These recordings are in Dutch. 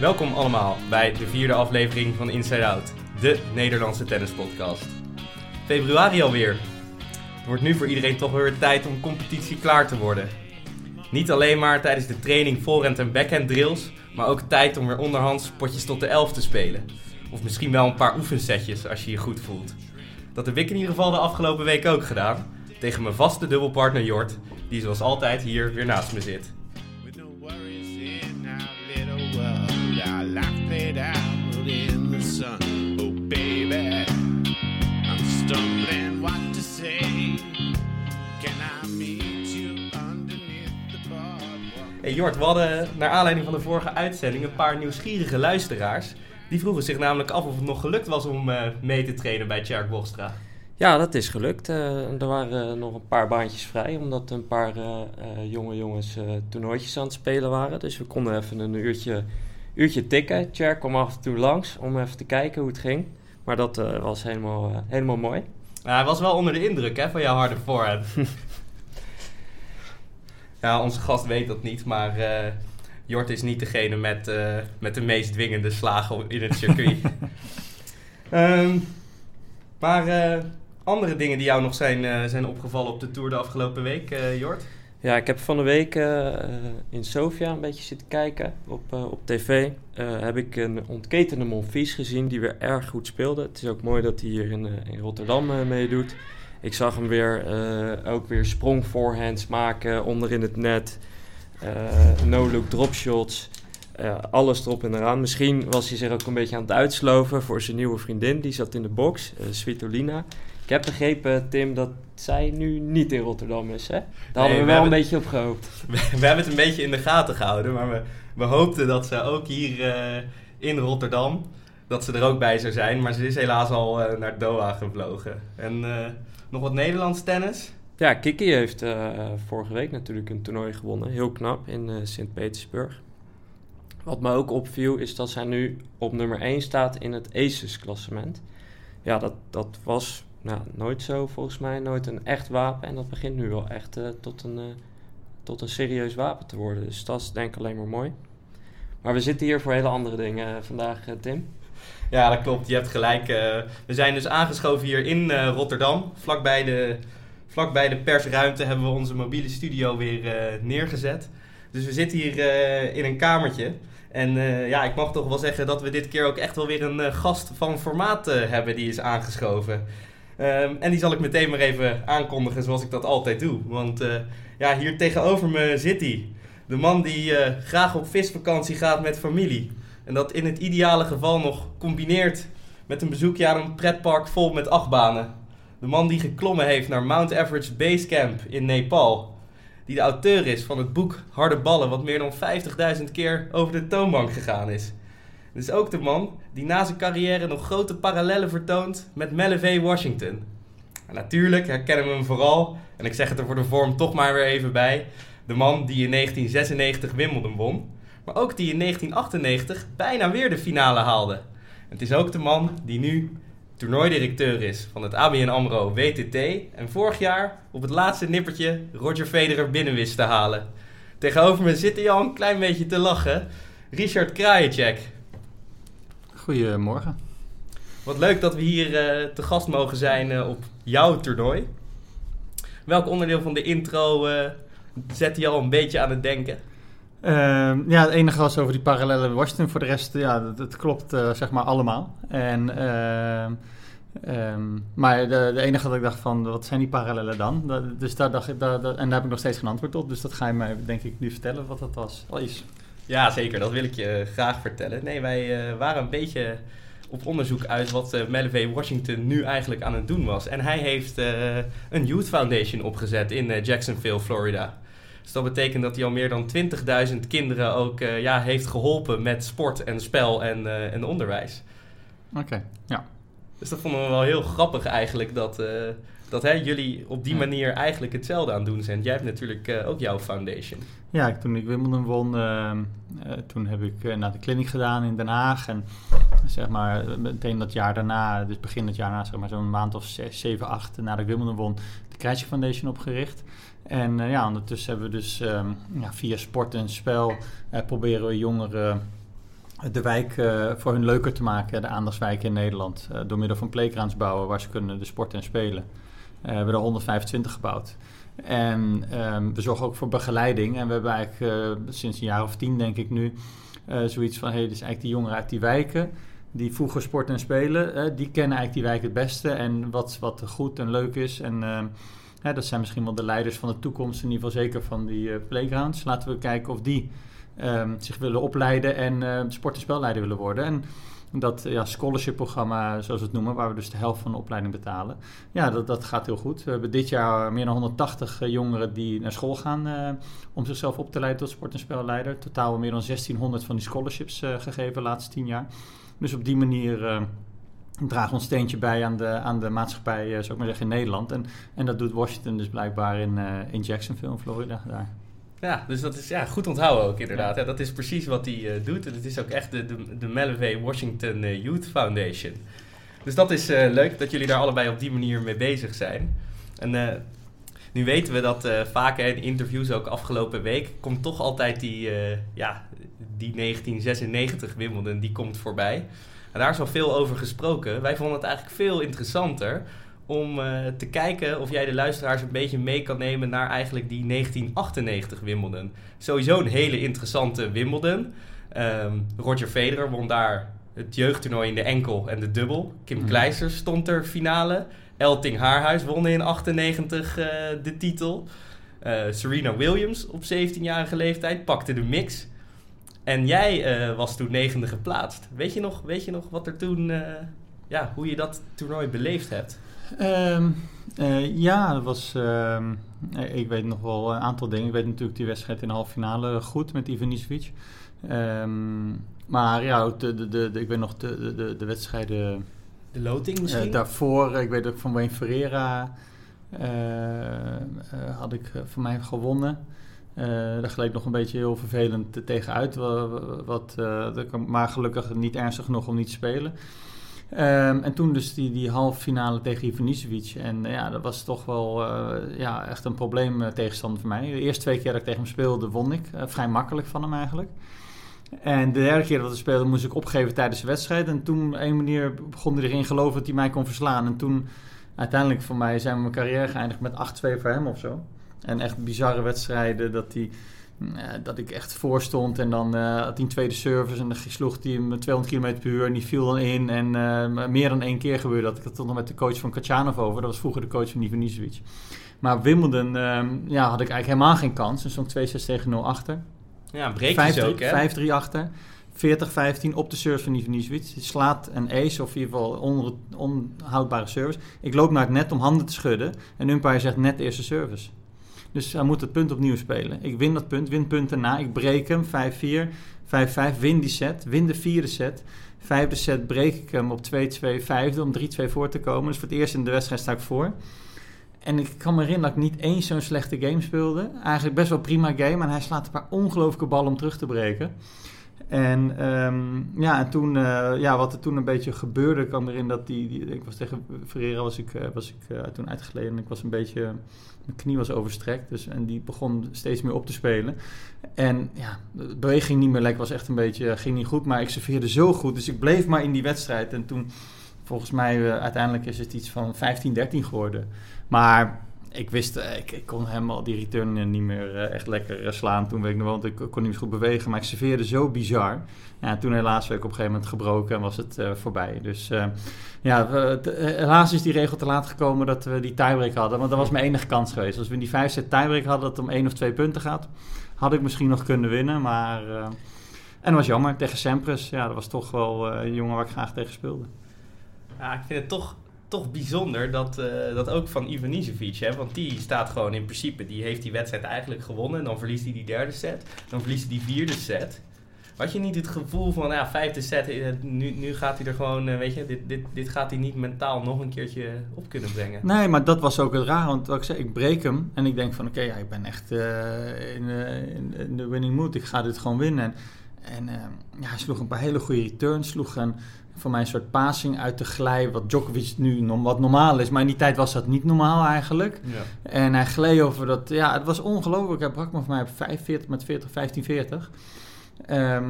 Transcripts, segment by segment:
Welkom allemaal bij de vierde aflevering van Inside Out, de Nederlandse tennispodcast. Februari alweer. Het wordt nu voor iedereen toch weer tijd om competitie klaar te worden. Niet alleen maar tijdens de training voorhand en backhand drills, maar ook tijd om weer onderhands potjes tot de elf te spelen. Of misschien wel een paar oefensetjes als je je goed voelt. Dat heb ik in ieder geval de afgelopen week ook gedaan. Tegen mijn vaste dubbelpartner Jort, die zoals altijd hier weer naast me zit. Hey Jort, we hadden naar aanleiding van de vorige uitzending een paar nieuwsgierige luisteraars. Die vroegen zich namelijk af of het nog gelukt was om eh, mee te trainen bij Tjerk Bostra. Ja, dat is gelukt. Eh, er waren nog een paar baantjes vrij, omdat een paar eh, jonge jongens toernooitjes aan het spelen waren. Dus we konden even een uurtje, uurtje tikken. Tjerk kwam af en toe langs om even te kijken hoe het ging. Maar dat was helemaal, helemaal mooi. Hij was wel onder de indruk hè, van jouw harde voorhand. ja, onze gast weet dat niet, maar eh, Jort is niet degene met, eh, met de meest dwingende slagen in het circuit. Ehm, maar eh, andere dingen die jou nog zijn, zijn opgevallen op de Tour de afgelopen week, Jort? Ja, ik heb van de week in Sofia een beetje zitten kijken op, op tv. Heb ik een ontketende Monfils gezien die weer erg goed speelde. Het is ook mooi dat hij hier in, in Rotterdam meedoet. Ik zag hem weer eh, ook weer sprong forehands maken onder in het net. eh, no-look dropshots. Eh, alles erop en eraan. Misschien was hij zich ook een beetje aan het uitsloven voor zijn nieuwe vriendin. Die zat in de box, eh Svitolina. Ik heb begrepen, Tim, dat zij nu niet in Rotterdam is. Hè? Daar hadden we we wel een beetje op gehoopt. We, we hebben het een beetje in de gaten gehouden, maar we, we hoopten dat ze ook hier in Rotterdam, dat ze er ook bij zou zijn. Maar ze is helaas al naar Doha gevlogen. En nog wat Nederlands tennis? Ja, Kiki heeft eh, vorige week natuurlijk een toernooi gewonnen. Heel knap in eh, Sint-Petersburg. Wat me ook opviel is dat zij nu op nummer 1 staat in het Aces-klassement. Ja, dat, dat was nou, nooit zo volgens mij, nooit een echt wapen. En dat begint nu wel echt eh, tot, een, tot een serieus wapen te worden. Dus dat is denk ik alleen maar mooi. Maar we zitten hier voor hele andere dingen vandaag, Tim. Ja, dat klopt. Je hebt gelijk. eh, we zijn dus aangeschoven hier in eh, Rotterdam. Vlakbij de, vlakbij de persruimte hebben we onze mobiele studio weer eh, neergezet. Dus we zitten hier in een kamertje. En ja, ik mag toch wel zeggen dat we dit keer ook echt wel weer een gast van formaat hebben die is aangeschoven. Ehm, en die zal ik meteen maar even aankondigen zoals ik dat altijd doe. Want ja, hier tegenover me zit hij. De man die graag op visvakantie gaat met familie. En dat in het ideale geval nog combineert met een bezoekje aan een pretpark vol met achtbanen. De man die geklommen heeft naar Mount Everest Base Camp in Nepal. Die de auteur is van het boek Harde Ballen, wat meer dan 50.000 keer over de toonbank gegaan is. Het is ook de man die na zijn carrière nog grote parallellen vertoont met Melle Washington. En natuurlijk herkennen we hem vooral, en ik zeg het er voor de vorm toch maar weer even bij, de man die in 1996 Wimbledon won, maar ook die in 1998 bijna weer de finale haalde. Het is ook de man die nu toernooidirecteur is van het ABN AMRO WTT en vorig jaar op het laatste nippertje Roger Federer binnen wist te halen. Tegenover me zit hij al een klein beetje te lachen. Richard Krajicek. Goedemorgen. Wat leuk dat we hier eh, te gast mogen zijn eh, op jouw toernooi. Welk onderdeel van de intro eh, zet je al een beetje aan het denken? Ehm, ja, het enige was over die parallellen Washington. Voor de rest, ja, dat, klopt eh, zeg maar allemaal. En, ehm, ehm, maar de, de enige dat ik dacht van, wat zijn die parallellen dan? Dus daar dacht ik, en daar heb ik nog steeds geen antwoord op. Dus dat ga je mij denk ik nu vertellen wat dat was. Al is. Ja, zeker. Dat wil ik je eh, graag vertellen. Nee, wij eh, waren een beetje op onderzoek uit wat V. Washington nu eigenlijk aan het doen was. En hij heeft een Youth Foundation opgezet in Jacksonville, Florida. Dus dat betekent dat hij al meer dan 20.000 kinderen ook eh, ja, heeft geholpen met sport en spel en, eh, en onderwijs. Oké, ja. Dus dat vonden we wel heel grappig eigenlijk, dat, eh, dat hè, jullie op die manier eigenlijk hetzelfde aan het doen zijn. Jij hebt natuurlijk ook jouw foundation. Ja, toen ik Wimbledon won, ehm, eh, toen heb ik naar de kliniek gedaan in Den Haag. En zeg maar meteen dat jaar daarna, dus begin het jaar daarna, zeg maar zo'n maand of zes, zeven, acht nadat ik Wimbledon won, de Krijtje Foundation opgericht. En eh, ja, ondertussen hebben we dus ehm, ja, via sport en spel eh, proberen we jongeren de wijk eh, voor hun leuker te maken, de aandachtswijken in Nederland. door middel van playgrounds bouwen waar ze kunnen de sporten en spelen. We hebben er 125 gebouwd. En ehm, we zorgen ook voor begeleiding. En we hebben eigenlijk sinds een jaar of tien, denk ik nu, zoiets van: hé, hey, dus eigenlijk die jongeren uit die wijken. Die vroeger sporten en spelen, die kennen eigenlijk die wijk het beste. En wat, wat goed en leuk is. En ehm, dat zijn misschien wel de leiders van de toekomst, in ieder geval zeker van die eh, playgrounds. Laten we kijken of die ehm, zich willen opleiden en eh, sport- en spelleider willen worden. En dat ja, scholarship-programma, zoals we het noemen, waar we dus de helft van de opleiding betalen. Ja, dat, dat gaat heel goed. We hebben dit jaar meer dan 180 jongeren die naar school gaan eh, om zichzelf op te leiden tot sport- en spelleider. Totaal meer dan 1600 van die scholarships eh, gegeven de laatste 10 jaar. Dus op die manier eh, dragen ons steentje bij aan de, aan de maatschappij, eh, zou ik maar zeggen, in Nederland. En, en dat doet Washington dus blijkbaar in, eh, in Jacksonville, in Florida. Daar. Ja, dus dat is ja, goed onthouden ook inderdaad. Ja. dat is precies wat hij eh, doet. En het is ook echt de, de, de Washington Youth Foundation. Dus dat is leuk dat jullie daar allebei op die manier mee bezig zijn. En nu weten we dat vaak hè, in interviews, ook afgelopen week, komt toch altijd die, ja, die 1996 Wimbledon, die komt voorbij. En daar is al veel over gesproken. Wij vonden het eigenlijk veel interessanter om eh, te kijken of jij de luisteraars een beetje mee kan nemen naar eigenlijk die 1998 Wimbledon. Sowieso een hele interessante Wimbledon. Ehm, Roger Federer won daar het jeugdtoernooi in de enkel en de dubbel. Kim Mhm. Kleister stond er finale. Elting Haarhuis won in 98 eh, de titel. Eh, Serena Williams op 17-jarige leeftijd pakte de mix. En jij eh, was toen negende geplaatst. Weet je nog, weet je nog wat er toen, eh, ja, hoe je dat toernooi beleefd hebt? Ehm, eh, ja, dat was. ehm, eh, ik weet nog wel een aantal dingen. Ik weet natuurlijk die wedstrijd in de halve finale goed met Ivanisevic. Ehm, maar ja, de, de, de, de- ik weet nog de, de- de, de wedstrijden De loting misschien? daarvoor. Ik weet ook van Wayne Ferreira had ik voor mij gewonnen. Eh, daar gleed nog een beetje heel vervelend te- tegenuit. wa- wa- Wat, eh, maar gelukkig niet ernstig genoeg om niet te spelen. Ehm, en toen dus die, die halve finale tegen Ivanisevic. En eh, ja, dat was toch wel ja, echt een probleem tegenstander voor mij. De eerste twee keer dat ik tegen hem speelde, won ik. Vrij makkelijk van hem eigenlijk. En de derde keer dat we speelden, moest ik opgeven tijdens de wedstrijd. En toen, op een manier, begon hij erin geloven dat hij mij kon verslaan. En toen, uiteindelijk voor mij, zijn we mijn carrière geëindigd met 8-2 voor hem of zo. En echt bizarre wedstrijden dat hij... eh, dat ik echt voor stond en dan eh, had hij een tweede service en dan sloeg hij hem 200 km per uur en die viel dan in. En eh, meer dan één keer gebeurde dat. Ik had het nog met de coach van Kachanov over. Dat was vroeger de coach van Ivanisevic. Maar Wimbledon ehm, ja, had ik eigenlijk helemaal geen kans. En stond 2-6 tegen 0 achter. ja, breekjes 5-3 ook, hè? 5-3 achter. 40-15 op de service van Ivanisevic. Die slaat een ace, of in ieder geval on, onhoudbare service. Ik loop naar het net om handen te schudden. En umpire zegt net eerste service. Dus hij moet het punt opnieuw spelen. Ik win dat punt, win punt daarna. Ik breek hem, 5-4, 5-5, win die set. Win de vierde set. Vijfde set breek ik hem op 2-2, vijfde om 3-2 voor te komen. Dus voor het eerst in de wedstrijd sta ik voor. En ik kan me herinneren dat ik niet eens zo'n slechte game speelde. Eigenlijk best wel prima game. En hij slaat een paar ongelooflijke ballen om terug te breken. En ehm, ja, en toen, eh, ja, wat er toen een beetje gebeurde, kwam erin dat die, die ik was tegen Ferreira was ik, eh, was ik eh, toen uitgeleden en ik was een beetje, mijn knie was overstrekt, dus en die begon steeds meer op te spelen. En ja, de beweging niet meer lekker, was echt een beetje, ging niet goed, maar ik serveerde zo goed, dus ik bleef maar in die wedstrijd. En toen, volgens mij, uiteindelijk is het iets van 15-13 geworden. Maar ik wist, eh, ik, kon helemaal die return eh, niet meer eh, echt lekker slaan toen, weet ik nog want ik kon niet meer goed bewegen, maar ik serveerde zo bizar. Ja, toen helaas werd ik op een gegeven moment gebroken en was het voorbij. Dus ja, helaas is die regel te laat gekomen dat we die tiebreak hadden, want dat was mijn enige kans geweest. Als we in die vijf set tiebreak hadden dat het om één of twee punten gaat, had ik misschien nog kunnen winnen, maar... en dat was jammer, tegen Sampras, ja, dat was toch wel een jongen waar ik graag tegen speelde. Ja, ik vind het toch, toch bijzonder dat, eh, dat ook van Ivanisevic, hè, want die staat gewoon in principe, die heeft die wedstrijd eigenlijk gewonnen. En dan verliest hij die derde set, dan verliest hij die vierde set. Had je niet het gevoel van, ja, vijfde set, eh, nu, nu gaat hij er gewoon, eh, weet je, dit, dit, dit gaat hij niet mentaal nog een keertje op kunnen brengen? Nee, maar dat was ook het raar. Want wat ik zei, ik breek hem en ik denk van oké, ja, ik ben echt in, de winning mood. Ik ga dit gewoon winnen. En, ja, hij sloeg een paar hele goede returns. Sloeg een, voor mij een soort passing uit de glij, wat Djokovic nu wat normaal is. Maar in die tijd was dat niet normaal eigenlijk. Ja. En hij gleed over dat, ja, het was ongelooflijk. Hij brak me voor mij op 45 met 40, 15, 40. Ehm,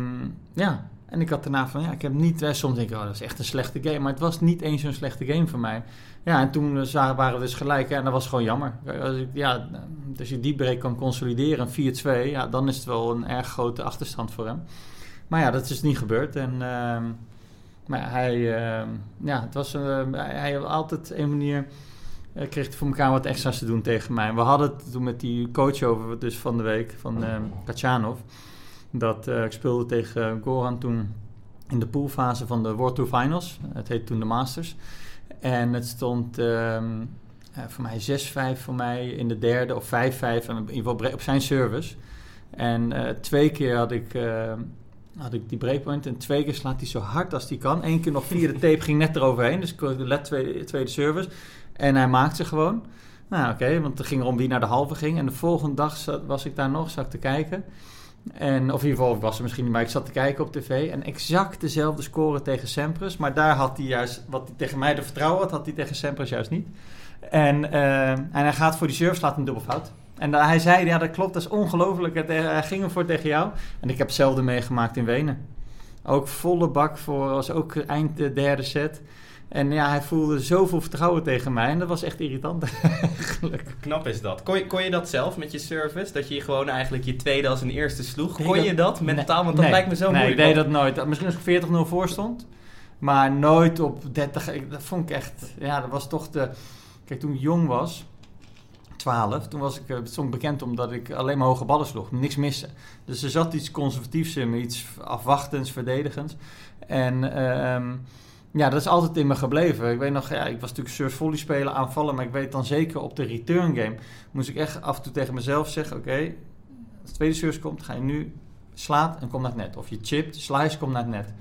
ja, En ik had daarna van, ja, ik heb niet... eh, soms denk ik, oh, dat is echt een slechte game. Maar het was niet eens zo'n slechte game voor mij. Ja, en toen waren we dus gelijk. En dat was gewoon jammer. Als, ik, ja, als je die break kan consolideren, een 4-2... Ja, dan is het wel een erg grote achterstand voor hem. Maar ja, dat is dus niet gebeurd. En... ehm, maar hij, ehm, ja, het was, eh, hij, had altijd een manier, eh, kreeg voor elkaar wat extra's te doen tegen mij. We hadden het toen met die coach over, dus van de week, van ehm Kachanov. Dat eh, ik speelde tegen Goran toen in de poolfase van de World Tour Finals. Het heette toen de Masters. En het stond ehm, eh, voor mij 6-5 voor mij in de derde of 5-5 en in op zijn service. En twee keer had ik, had ik die breakpoint en twee keer slaat hij zo hard als hij kan. Eén keer nog via de tape ging net eroverheen, dus let tweede, tweede service. En hij maakte ze gewoon. Nou oké, want het ging erom wie naar de halve ging. En de volgende dag zat- was ik daar nog, zat ik te kijken. En, of in ieder geval, was er misschien niet, maar ik zat te kijken op tv. En exact dezelfde score tegen Sampras. Maar daar had hij juist, wat hij tegen mij de vertrouwen had, had hij tegen Sampras juist niet. En, eh, en hij gaat voor die serve, slaat een dubbel fout. En hij zei, ja dat klopt, dat is ongelooflijk. Eh, Hij ging ervoor tegen jou. En ik heb hetzelfde meegemaakt in Wenen. Ook volle bak voor, was ook eind de derde set. En ja, hij voelde zoveel vertrouwen tegen mij. En dat was echt irritant eigenlijk. Knap is dat. Kon je, kon je dat zelf met je service? Dat je gewoon eigenlijk je tweede als een eerste sloeg? Nee, Kon dat- je dat mentaal? Want dat Nee, lijkt me zo nee, moeilijk. ik deed dat nooit. Misschien als ik 40-0 voor stond. Maar nooit op 30. Ik- Dat vond ik echt... Ja, dat was toch de... Kijk, toen ik jong was... 12, toen was ik, eh, stond bekend omdat ik alleen maar hoge ballen sloeg. Niks missen. Dus er zat iets conservatiefs in me. Iets afwachtends, verdedigends. En... ehm, ja, dat is altijd in me gebleven. Ik weet nog, ja, ik was natuurlijk surf volley spelen, aanvallen, maar ik weet dan zeker op de return game moest ik echt af en toe tegen mezelf zeggen: Oké, als de tweede service komt, ga je nu slaat en kom naar het net. Of je chipt, slice, kom naar het net.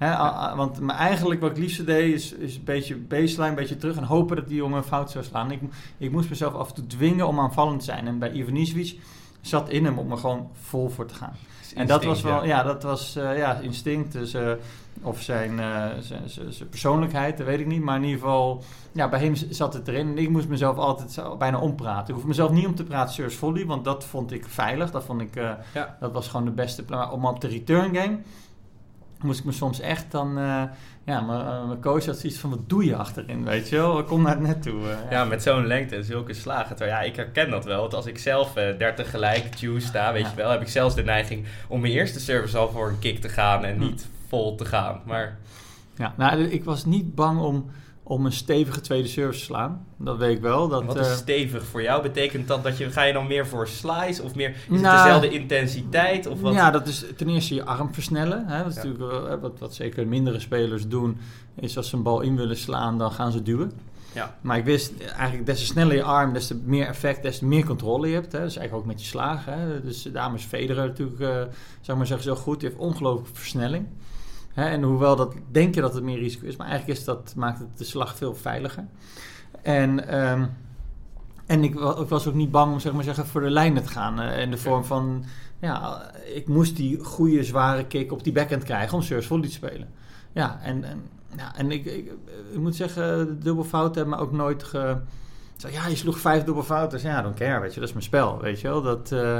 Hè, a- a- want maar eigenlijk wat ik liefst deed is, is een beetje baseline, een beetje terug en hopen dat die jongen fout zou slaan. Ik, ik moest mezelf af en toe dwingen om aanvallend te zijn. En bij Ivanisevic zat in hem om er gewoon vol voor te gaan. En dat was wel, ja, dat was eh, ja, instinct. Dus, eh, of zijn, eh, zijn, zijn, zijn persoonlijkheid, dat weet ik niet. Maar in ieder geval, ja, bij hem zat het erin. En ik moest mezelf altijd bijna ompraten. Ik hoef mezelf niet om te praten, Surf Volley, want dat vond ik veilig. Dat vond ik, Ja. dat was gewoon de beste. Maar om op de return game moest ik me soms echt dan, eh, ja, mijn, eh, mijn coach had zoiets van, wat doe je achterin, weet je wel? Kom naar het net toe. eh. Ja, met zo'n lengte en zulke slagen. Terwijl, ja, ik herken dat wel. Want als ik zelf eh 30 gelijk juice sta, weet Ja. je wel, heb ik zelfs de neiging om mijn eerste service al voor een kick te gaan en Hm. niet vol te gaan. Maar Ja, nou, ik was niet bang om, om een stevige tweede service te slaan. Dat weet ik wel. Dat, wat is eh, stevig voor jou? Betekent dat dat je, ga je dan meer voor slice of meer, is het Nou, dezelfde intensiteit? Of wat? Ja, dat is ten eerste je arm versnellen. Hè? Dat is Ja. natuurlijk eh, wat, wat zeker mindere spelers doen, is als ze een bal in willen slaan, dan gaan ze duwen. Ja. Maar ik wist eigenlijk, des te sneller je arm, des te meer effect, des te meer controle je hebt. Hè? Dus eigenlijk ook met je slagen. Hè? Dus daarom is Federer natuurlijk, eh zou ik maar zeggen, zo goed. Hij heeft ongelooflijke versnelling. Hè? En hoewel dat, denk je dat het meer risico is, maar eigenlijk is dat, maakt het de slag veel veiliger. En... ehm, en ik, wa- ik was ook niet bang om zeg maar zeggen, voor de lijnen te gaan. eh, in de vorm van, ja, ik moest die goede zware kick op die backhand krijgen om service volley te spelen. Ja, en, en, ja, en ik, ik, ik moet zeggen, de dubbelfouten hebben me ook nooit ge... Zo, ja, je sloeg vijf dubbelfouten. Dus ja, don't care, weet je. Dat is mijn spel, weet je wel. Dat, eh,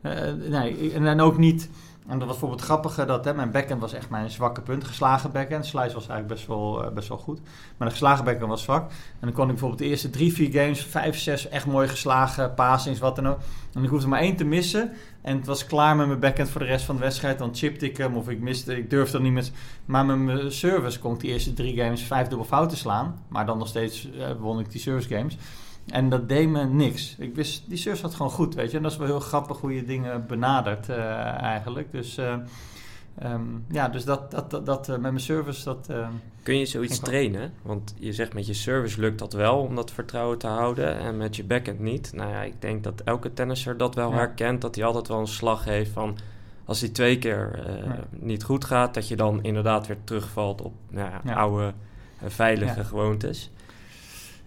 eh, nee, en dan ook niet... En dat was bijvoorbeeld het grappige, dat hè, mijn backhand was echt mijn zwakke punt. Geslagen backhand, slice was eigenlijk best wel, eh, best wel goed. Maar de geslagen backhand was zwak. En dan kon ik bijvoorbeeld de eerste drie, vier games, vijf, zes echt mooi geslagen, passings, wat dan ook. En ik hoefde maar één te missen. En het was klaar met mijn backhand voor de rest van de wedstrijd. Dan chipte ik hem of ik miste, ik durfde er niet met. Maar met mijn service kon ik die eerste drie games vijf dubbel fouten slaan. Maar dan nog steeds eh, won ik die service games. En dat deed me niks. Ik wist, die service had gewoon goed, weet je. En dat is wel heel grappig hoe je dingen benadert eh, eigenlijk. Dus eh, ehm, ja, dus dat, dat, dat, dat eh, met mijn service, dat... Kun je zoiets trainen? Want je zegt met je service lukt dat wel om dat vertrouwen te houden en met je backhand niet. Nou ja, ik denk dat elke tennisser dat wel Ja. herkent, dat hij altijd wel een slag heeft van als hij twee keer Ja. niet goed gaat, dat je dan inderdaad weer terugvalt op nou ja, oude veilige gewoontes.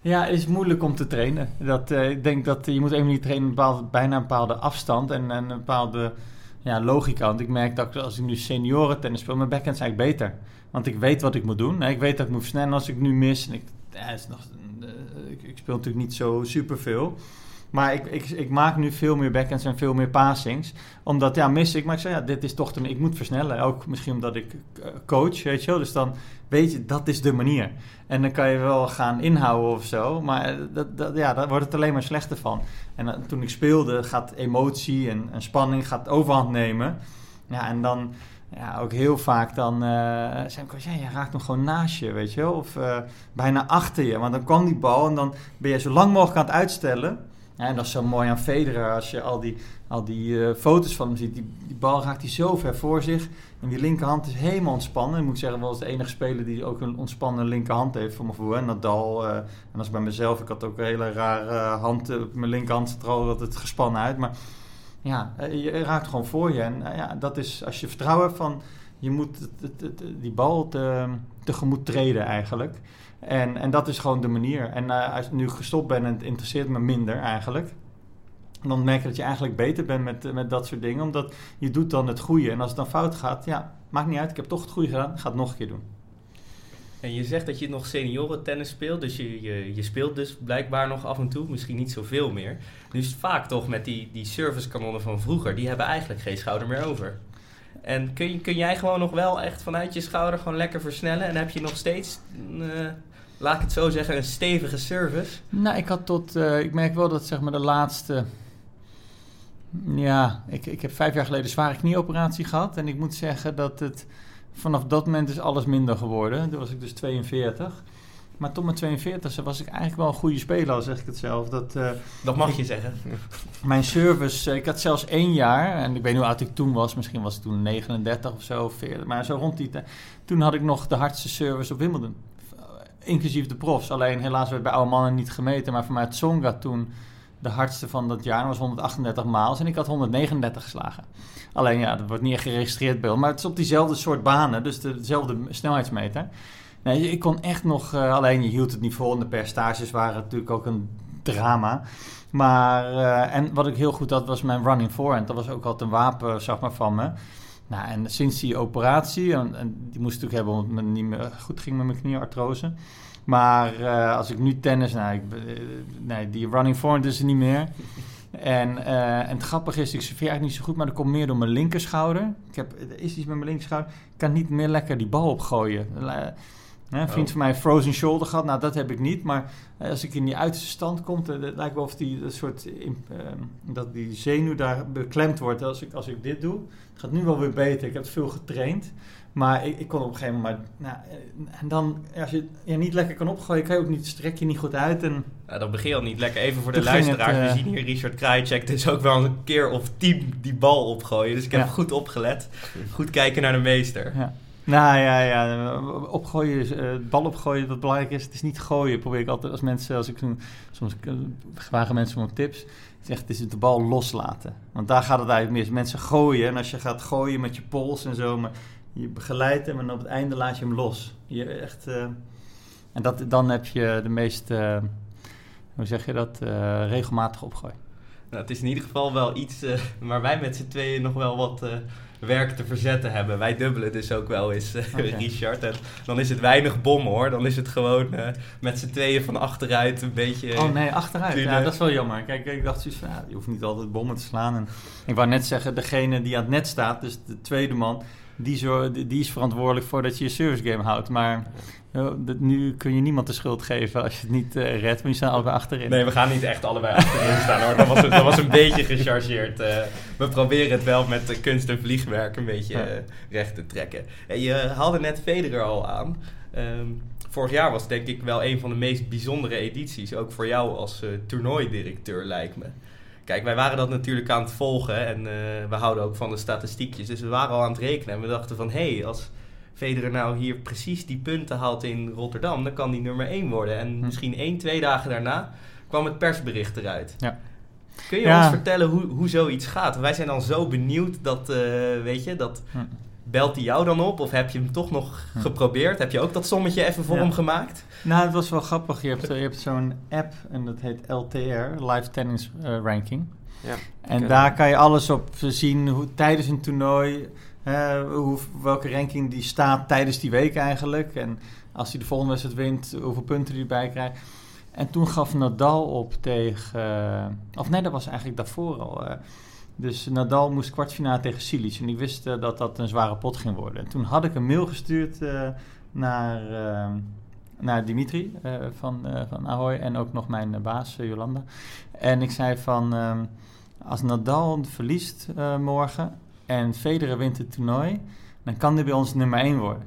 Ja, het is moeilijk om te trainen. Dat, eh, ik denk dat je moet een manier trainen, bepaalde, bijna een bepaalde afstand en, en een bepaalde ja, logica. Want ik merk dat als ik nu senioren tennis speel, mijn backhand is eigenlijk beter. Want ik weet wat ik moet doen. Ik weet dat ik moet versnellen als ik nu mis. En ik, is nog, eh, ik, ik speel natuurlijk niet zo superveel. Maar ik, ik, ik maak nu veel meer backhands en veel meer passings. Omdat, ja, mis ik. Maar ik zei, ja, dit is toch de Ik moet versnellen. Ook misschien omdat ik eh, coach, weet je wel. Dus dan weet je, dat is de manier. En dan kan je wel gaan inhouden of zo. Maar eh, dat, dat, ja, daar wordt het alleen maar slechter van. En eh, toen ik speelde, gaat emotie en, en spanning gaat overhand nemen. Ja, en dan ja, ook heel vaak dan uh, zei ik, ja, je raakt hem gewoon naast je, weet je wel. Of bijna achter je. Want dan kwam die bal en dan ben je zo lang mogelijk aan het uitstellen. Ja, en dat is zo mooi aan Federer, als je al die, al die eh, foto's van hem ziet. Die, die bal raakt hij zo ver voor zich. En die linkerhand is helemaal ontspannen. Ik moet zeggen, wel eens de enige speler die ook een ontspannen linkerhand heeft voor mijn gevoel. Nadal, en als bij mezelf, ik had ook een hele rare hand. mijn linkerhand zat er al het gespannen uit. Maar ja, eh, je raakt gewoon voor je. En eh, ja, dat is als je vertrouwen van je moet die bal te, tegemoet treden eigenlijk. En, en dat is gewoon de manier. En uh, als ik nu gestopt ben en het interesseert me minder eigenlijk. Dan merk je dat je eigenlijk beter bent met, met dat soort dingen. Omdat je doet dan het goede. En als het dan fout gaat, ja, maakt niet uit. Ik heb toch het goede gedaan. Ga het nog een keer doen. En je zegt dat je nog seniorentennis speelt, dus je, je, je speelt dus blijkbaar nog af en toe, misschien niet zoveel meer. Dus vaak toch met die, die servicekanonnen van vroeger, die hebben eigenlijk geen schouder meer over. En kun, kun jij gewoon nog wel echt vanuit je schouder gewoon lekker versnellen en heb je nog steeds, uh, laat ik het zo zeggen, een stevige service? Nou, ik had tot, uh, ik merk wel dat zeg maar de laatste, ja, ik, ik heb vijf jaar geleden een zware knieoperatie gehad en ik moet zeggen dat het vanaf dat moment is alles minder geworden. Toen was ik dus 42. Maar tot mijn 42 was ik eigenlijk wel een goede speler, al zeg ik het zelf. Dat, uh, dat mag je zeggen. Mijn service, uh, ik had zelfs één jaar, en ik weet niet hoe oud ik toen was, misschien was ik toen 39 of zo, 40, maar zo rond die tijd. Toen had ik nog de hardste service op Wimbledon. Inclusief de profs. Alleen helaas werd bij oude mannen niet gemeten, maar voor mij Tsonga toen de hardste van dat jaar was 138 maal en ik had 139 geslagen. Alleen ja, dat wordt niet geregistreerd beeld, maar het is op diezelfde soort banen, dus dezelfde snelheidsmeter. Nee, ik kon echt nog, uh, alleen je hield het niet vol en de percentages waren natuurlijk ook een drama. Maar, uh, en wat ik heel goed had was mijn running forehand. Dat was ook altijd een wapen, zeg maar, van me. Nou, en sinds die operatie, en, en die moest ik hebben omdat het niet meer goed ging met mijn knieartrose. Maar uh, als ik nu tennis, nou, ik, nee, die running forehand is er niet meer. En, uh, en het grappige is, ik serveer eigenlijk niet zo goed, maar dat komt meer door mijn linkerschouder. Ik heb, er is iets met mijn linkerschouder. Ik kan niet meer lekker die bal opgooien. Hè, een vriend oh. van mij frozen shoulder gehad. Nou, dat heb ik niet. Maar als ik in die uiterste stand kom, het lijkt wel of die, dat soort, uh, dat die zenuw daar beklemd wordt. Als ik, als ik dit doe, het gaat nu wel weer beter. Ik heb veel getraind. Maar ik, ik kon op een gegeven moment. nou, eh, en dan, als je je niet lekker kan opgooien, kan je ook niet, strek je niet goed uit. En ja, dan begin je al niet lekker. Even voor de luisteraars. We zien hier Richard Krajicek. dus ook wel een keer of tien die bal opgooien. Dus ik heb ja. goed opgelet. Goed kijken naar de meester. Ja. Nou ja, ja. Opgooien, uh, bal opgooien, wat belangrijk is. Het is niet gooien. Probeer ik altijd als mensen, als ik soms uh, vragen mensen om tips. Zeg, het is de bal loslaten. Want daar gaat het eigenlijk mis. Mensen gooien. En als je gaat gooien met je pols en zo. Maar je begeleidt hem en op het einde laat je hem los. Je echt, uh, en dat, dan heb je de meest, hoe zeg je dat, regelmatig opgooien. Nou, het is in ieder geval wel iets waar wij met z'n tweeën nog wel wat werk te verzetten hebben. Wij dubbelen dus ook wel eens, okay. Richard. En dan is het weinig bom hoor. Dan is het gewoon met z'n tweeën van achteruit een beetje... Oh nee, achteruit. Ja, dat is wel jammer. Kijk, ik dacht zoiets van, ja, je hoeft niet altijd bommen te slaan. En ik wou net zeggen, degene die aan het net staat, dus de tweede man die, zo, die is verantwoordelijk voor dat je je service game houdt. Maar uh, nu kun je niemand de schuld geven als je het niet uh, redt, maar je staat allebei achterin. Nee, we gaan niet echt allebei achterin staan hoor. Dat was, dat was een beetje gechargeerd. Uh, we proberen het wel met kunst en vliegwerk een beetje recht te trekken. En je haalde net Federer al aan. Um, vorig jaar was denk ik wel een van de meest bijzondere edities. Ook voor jou als toernooidirecteur lijkt me. Kijk, wij waren dat natuurlijk aan het volgen en uh, we houden ook van de statistiekjes. Dus we waren al aan het rekenen en we dachten van... hé, hey, als Federer nou hier precies die punten haalt in Rotterdam... dan kan die nummer 1 worden. En hm. misschien één, twee dagen daarna kwam het persbericht eruit. Ja. Kun je ja. ons vertellen hoe, hoe zoiets gaat? Wij zijn dan zo benieuwd dat, uh, weet je, dat... Hm. Belt hij jou dan op of heb je hem toch nog hm. geprobeerd? Heb je ook dat sommetje even voor ja. hem gemaakt? Nou, het was wel grappig. Je hebt, je hebt zo'n app en dat heet LTR, Live Tennis uh, Ranking. Ja, en daar kan je alles op zien hoe, tijdens een toernooi, uh, hoe, welke ranking die staat tijdens die week eigenlijk. En als hij de volgende wedstrijd wint, hoeveel punten hij erbij krijgt. En toen gaf Nadal op tegen... eh, of nee, dat was eigenlijk daarvoor al. Dus Nadal moest kwartfinale tegen Silic. En ik wist eh, dat dat een zware pot ging worden. En toen had ik een mail gestuurd eh, naar, eh, naar Dimitri eh, van, van Ahoy. En ook nog mijn baas, Jolanda. En ik zei van... ehm, als Nadal verliest morgen en Federer wint het toernooi... dan kan hij bij ons nummer 1 worden.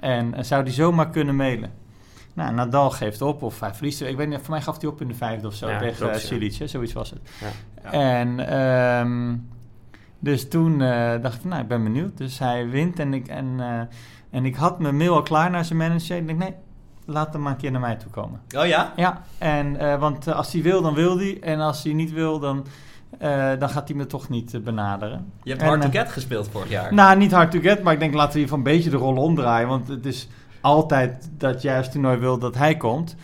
En zou die zomaar kunnen mailen. Nou, Nadal geeft op of hij verliest. Ik weet niet, voor mij gaf hij op in de vijfde of zo Ja, tegen. Silic, zoiets was het. Ja. Ja. En ehm, dus toen eh, dacht ik, van, nou, ik ben benieuwd. Dus hij wint en ik, en, eh, en ik had mijn mail al klaar naar zijn manager. Ik denk, nee, laat hem maar een keer naar mij toe komen. Oh ja? Ja, en, eh, want als hij wil, dan wil hij. En als hij niet wil, dan, dan gaat hij me toch niet benaderen. Je hebt En, Hard to Get gespeeld vorig jaar. Nou, niet hard to get, maar ik denk laten we hier van een beetje de rol omdraaien. Want het is altijd dat juist toernooi wil dat hij komt.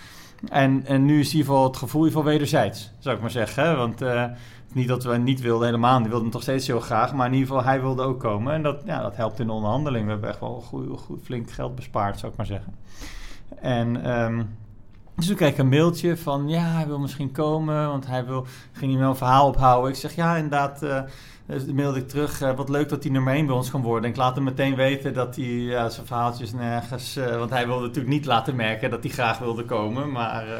En, en nu is geval het gevoel geval wederzijds, zou ik maar zeggen. Want eh, niet dat we niet wilden, helemaal. Die wilde hem toch steeds heel graag. Maar in ieder geval, hij wilde ook komen. En dat, ja, dat helpt in de onderhandeling. We hebben echt wel goed, goed, flink geld bespaard, zou ik maar zeggen. En ehm, dus toen kreeg ik een mailtje van, ja, hij wil misschien komen. Want hij wil, ging hij wel een verhaal ophouden. Ik zeg, ja, inderdaad... eh, dus mailde ik terug, eh, wat leuk dat hij nummer 1 bij ons kan worden. En ik laat hem meteen weten dat hij ja, zijn verhaaltjes nergens... eh, want hij wilde natuurlijk niet laten merken dat hij graag wilde komen. Maar eh,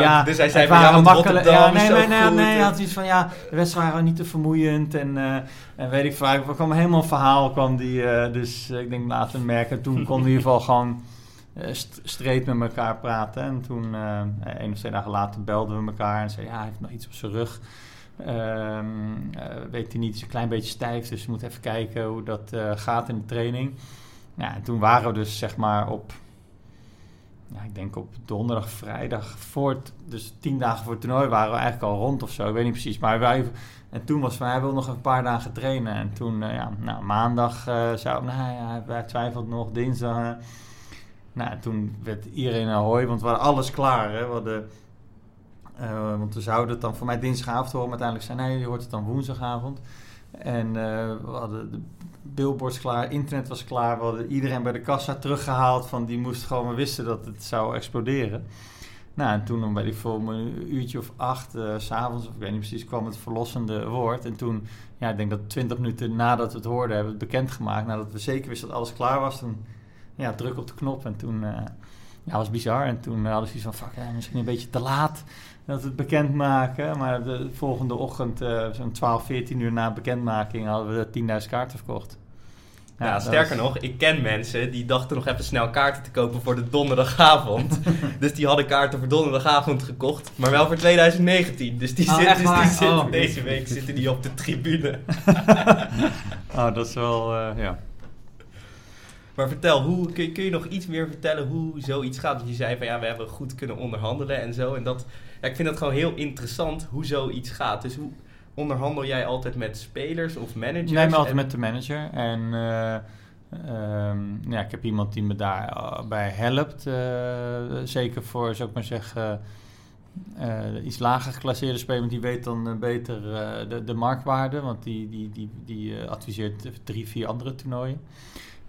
Ja, dus hij zei van, ja, makkelijk- ja, nee, nee, nee, goed. nee, hij had iets van, ja, de wedstrijden waren niet te vermoeiend. En, en weet ik veel, er kwam helemaal een verhaal. Kwam die, dus ik denk, laat hem merken. Toen konden we in ieder geval gewoon st- streed met elkaar praten. En toen, één of twee dagen later, belden we elkaar en zei, ja, hij heeft nog iets op zijn rug. Ehm, eh, weet hij niet, is een klein beetje stijf, dus we moeten even kijken hoe dat eh, gaat in de training. Toen waren we dus zeg maar op, ja, ik denk op donderdag, vrijdag, voor dus tien dagen voor het toernooi waren we eigenlijk al rond of zo, ik weet niet precies. Maar wij, en toen was van, hij wil nog een paar dagen trainen. En toen, eh, ja, nou, maandag eh, zou, nou ja, hij twijfelt nog, dinsdag. nou, toen werd iedereen ahoy, want we hadden alles klaar. Hè. We hadden, eh, want we zouden het dan voor mij dinsdagavond horen, uiteindelijk zei nee, je hoort het dan woensdagavond. En eh, we hadden de billboards klaar, internet was klaar, we hadden iedereen bij de kassa teruggehaald van die moest gewoon, we wisten dat het zou exploderen. Nou, en toen, om bij die een uurtje of acht, s s'avonds, of ik weet niet precies, kwam het verlossende woord. En toen, ja, ik denk dat twintig minuten nadat we het hoorden, hebben we het bekendgemaakt. Nadat we zeker wisten dat alles klaar was, toen, ja, druk op de knop. En toen, ja, was bizar. En toen eh, hadden ze iets van, fuck, ja, misschien een beetje te laat dat we het bekendmaken. Maar de volgende ochtend, eh, zo'n 12, 14 uur na bekendmaking, hadden we 10.000 kaarten verkocht. Ja, dat sterker was- nog, ik ken mensen die dachten nog even snel kaarten te kopen voor de donderdagavond. dus die hadden kaarten voor donderdagavond gekocht, maar wel voor 2019. Dus die, Oh, zit, dus die zitten Oh. deze week zitten die op de tribune. oh, dat is wel, eh, ja. Maar vertel, hoe, kun, je, kun je nog iets meer vertellen hoe zoiets gaat? Want je zei van ja, we hebben goed kunnen onderhandelen en zo. En dat, ja, ik vind dat gewoon heel interessant hoe zoiets gaat. Dus hoe onderhandel jij altijd met spelers of managers? Nee, maar altijd En- met de manager. En eh, ehm, ja, ik heb iemand die me daarbij helpt. eh, zeker voor, zou ik maar zeggen, eh, iets lager geclasseerde speler. Want die weet dan eh, beter eh, de, de marktwaarde. Want die, die, die, die eh, adviseert drie, vier andere toernooien.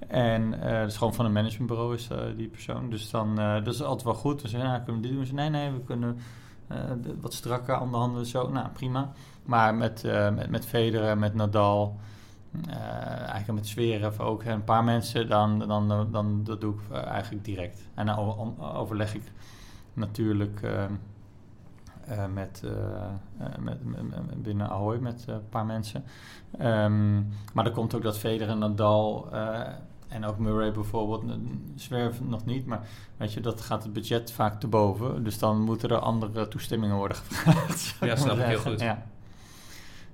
En eh dat is gewoon van een managementbureau is eh, die persoon. Dus dan, eh, dat is altijd wel goed. Dan zeggen, nou, kunnen we dit doen? Ze, nee, nee, we kunnen wat strakker onderhandelen. Zo, nou, prima. Maar met, met, met Federer, met Nadal, eigenlijk met Zverev ook een paar mensen, dan, dan, dan, dan dat doe ik eigenlijk direct. En dan overleg ik natuurlijk eh, eh, met, eh, met, met- binnen Ahoy met een paar mensen. Ehm, maar er komt ook dat Federer, Nadal eh, en ook Murray bijvoorbeeld, n- Zverev nog niet, maar weet je, dat gaat het budget vaak te boven. Dus dan moeten er andere toestemmingen worden gevraagd. Ja, snap ik heel goed. Ja.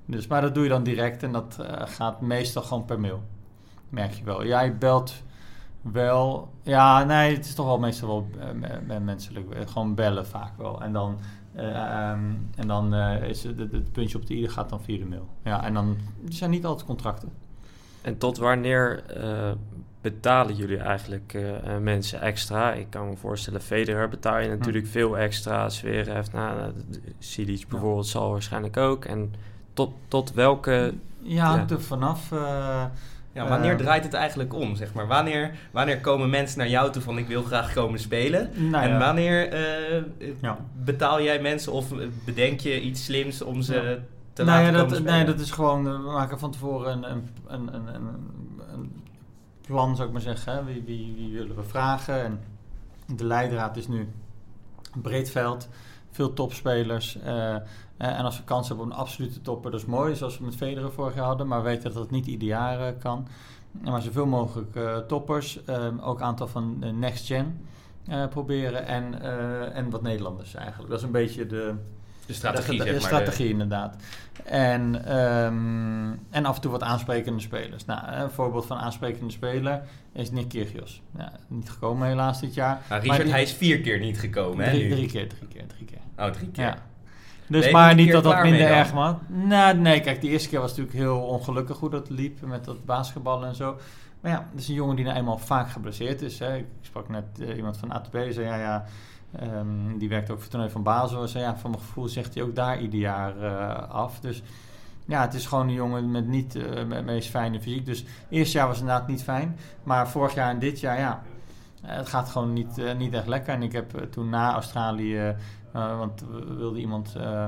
Dus, maar dat doe je dan direct en dat gaat meestal gewoon per mail. Merk je wel. Jij belt wel. Ja, nee, het is toch wel meestal wel me- menselijk. Gewoon bellen vaak wel. En dan, eh, ehm, en dan eh, is het, het, puntje op de i gaat dan via de mail. Ja, en dan zijn niet altijd contracten. En tot wanneer eh, betalen jullie eigenlijk mensen extra? Ik kan me voorstellen, Federer betaal je natuurlijk veel extra. Zverev, nou, nou, Silic bijvoorbeeld zal waarschijnlijk ook. En tot, tot welke... Ja, hangt Ja. er vanaf. Eh, Ja, wanneer Eh, draait het eigenlijk om, zeg maar? Wanneer, wanneer komen mensen naar jou toe van ik wil graag komen spelen? Nou en wanneer eh, Ja. betaal jij mensen of bedenk je iets slims om ze Ja. te nou laten ja, komen dat, spelen? nee, dat is gewoon, eh, we maken van tevoren een, een, een, een, plan, zou ik maar zeggen. Hè. Wie, wie, wie willen we vragen? En de leidraad is nu een breed veld, veel topspelers. eh, eh, en als we kans hebben op een absolute topper, dat is mooi, zoals we met Federer vorig jaar hadden. Maar we weten dat dat niet ieder jaar eh, kan. Maar zoveel mogelijk eh, toppers, eh, ook aantal van next gen eh, proberen. En, eh, en wat Nederlanders eigenlijk. Dat is een beetje de, de strategie, de, de, zeg maar. strategie inderdaad. En, ehm, en af en toe wat aansprekende spelers. Nou, een voorbeeld van aansprekende speler is Nick Kyrgios. Ja, niet gekomen helaas dit jaar. Nou, Maar Richard, die- hij is vier keer niet gekomen, hè? drie, nu? drie keer, drie keer, drie keer. Oh, drie keer. Ja. Dus maar niet dat dat minder erg was. Nou, nee, kijk, die eerste keer was natuurlijk heel ongelukkig hoe dat liep met dat basketballen en zo. Maar ja, het is een jongen die nou eenmaal vaak geblesseerd is. Hè. Ik sprak net eh, iemand van ATP, zei ja, ja, ehm, die werkt ook voor het toernooi van Basel. Zei ja, van mijn gevoel zegt hij ook daar ieder jaar eh, af. Dus ja, het is gewoon een jongen met niet eh, met meest fijne fysiek. Dus eerste jaar was inderdaad niet fijn. Maar vorig jaar en dit jaar, ja, het gaat gewoon niet, niet echt lekker. En ik heb toen na Australië, eh, want we wilden iemand, eh,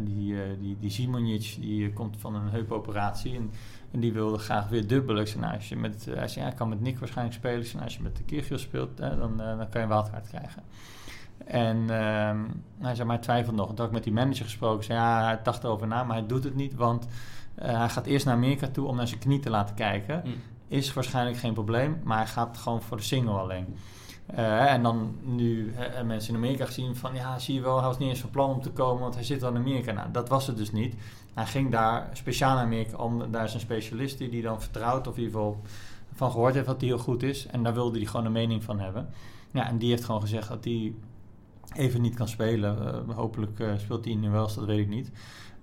die, die, die Simonic, die komt van een heupoperatie. En, en die wilde graag weer dubbelen. Als je met, hij zei, ja, ik kan met Nick waarschijnlijk spelen. Zei, nou, als je met de Kyrgios speelt, hè, dan, dan kan je een wildcard krijgen. En ehm, hij zei, maar hij twijfelt nog. En toen had ik met die manager gesproken. Zei, ja, hij dacht erover na, maar hij doet het niet. Want hij gaat eerst naar Amerika toe om naar zijn knie te laten kijken. Hm. Is waarschijnlijk geen probleem, maar hij gaat gewoon voor de single alleen. Eh, en dan nu hebben mensen in Amerika gezien van ja, zie je wel, hij was niet eens van plan om te komen, want hij zit al in Amerika. Nou, dat was het dus niet. Hij ging daar speciaal naar Amerika om, daar is een specialist die die dan vertrouwt, of in ieder geval van gehoord heeft dat hij heel goed is. En daar wilde hij gewoon een mening van hebben. Ja, en die heeft gewoon gezegd dat hij even niet kan spelen. Eh, hopelijk speelt hij nu wel, dat weet ik niet.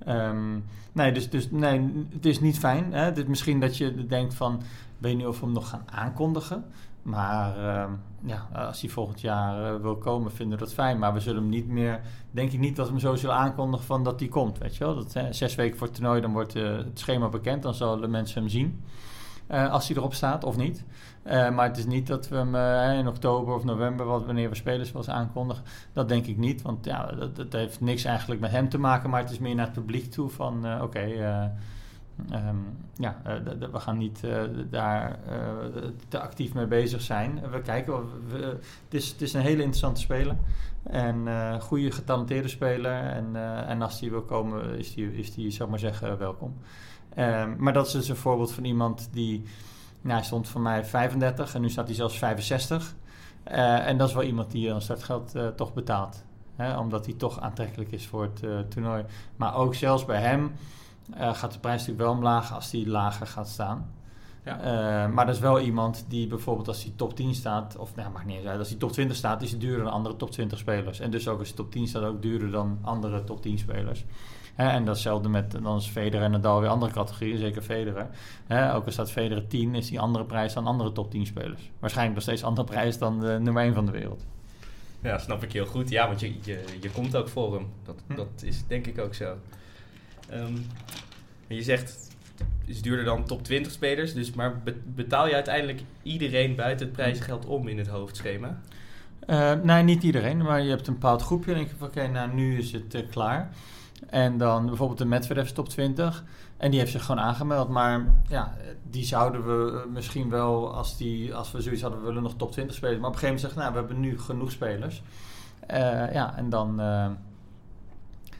Ehm, nee, dus, dus nee, het is niet fijn. Hè? Misschien dat je denkt van, weet niet of we hem nog gaan aankondigen. Maar ehm, ja, als hij volgend jaar eh, wil komen, vinden we dat fijn. Maar we zullen hem niet meer, denk ik niet dat we hem zo zullen aankondigen van dat hij komt. Weet je wel? Dat, zes weken voor het toernooi, dan wordt eh, het schema bekend. Dan zullen mensen hem zien. eh, als hij erop staat of niet. Maar het is niet dat we hem in oktober of november, wat, wanneer we spelers wel eens aankondigen. Dat denk ik niet, want ja, dat, dat heeft niks eigenlijk met hem te maken. Maar het is meer naar het publiek toe van, oké, ehm, ja, eh, we gaan niet eh, daar eh, te actief mee bezig zijn. We kijken, we- het, is, het is een hele interessante speler. En goede getalenteerde speler. En, en als die wil komen, is die, is die ik maar zeggen, welkom. Ehm, maar dat is dus een voorbeeld van iemand die... Nou, hij stond voor mij 35 en nu staat hij zelfs 65. Eh, en dat is wel iemand die dan startgeld toch betaalt. Hè, omdat hij toch aantrekkelijk is voor het toernooi. Maar ook zelfs bij hem eh, gaat de prijs natuurlijk wel omlaag als hij lager gaat staan. Ja. Eh, maar dat is wel iemand die bijvoorbeeld als hij top 10 staat, of nou, maakt niet eens uit, als hij top 20 staat, is hij duurder dan andere top 20 spelers. En dus ook als hij top 10 staat, ook duurder dan andere top 10 spelers. Hè, en datzelfde met, dan is Federer en Nadal weer andere categorieën, zeker Federer. Hè, ook al staat Federer 10, is die andere prijs dan andere top 10 spelers. Waarschijnlijk nog steeds andere prijs dan de nummer 1 van de wereld. Ja, snap ik heel goed. Ja, want je, je, je komt ook voor hem. Dat, Hm. dat is denk ik ook zo. Ehm, je zegt, is duurder dan top 20 spelers. Dus, maar be- betaal je uiteindelijk iedereen buiten het prijsgeld om in het hoofdschema? Eh, nee, niet iedereen, maar je hebt een bepaald groepje. En denk je van, oké, nou nu is het eh, klaar. En dan bijvoorbeeld de Medvedev top 20. En die heeft zich gewoon aangemeld. Maar ja, die zouden we eh, misschien wel, als, die, als we zoiets hadden, we willen nog top 20 spelen. Maar op een gegeven moment zeggen, nou, we hebben nu genoeg spelers. Ja, en dan...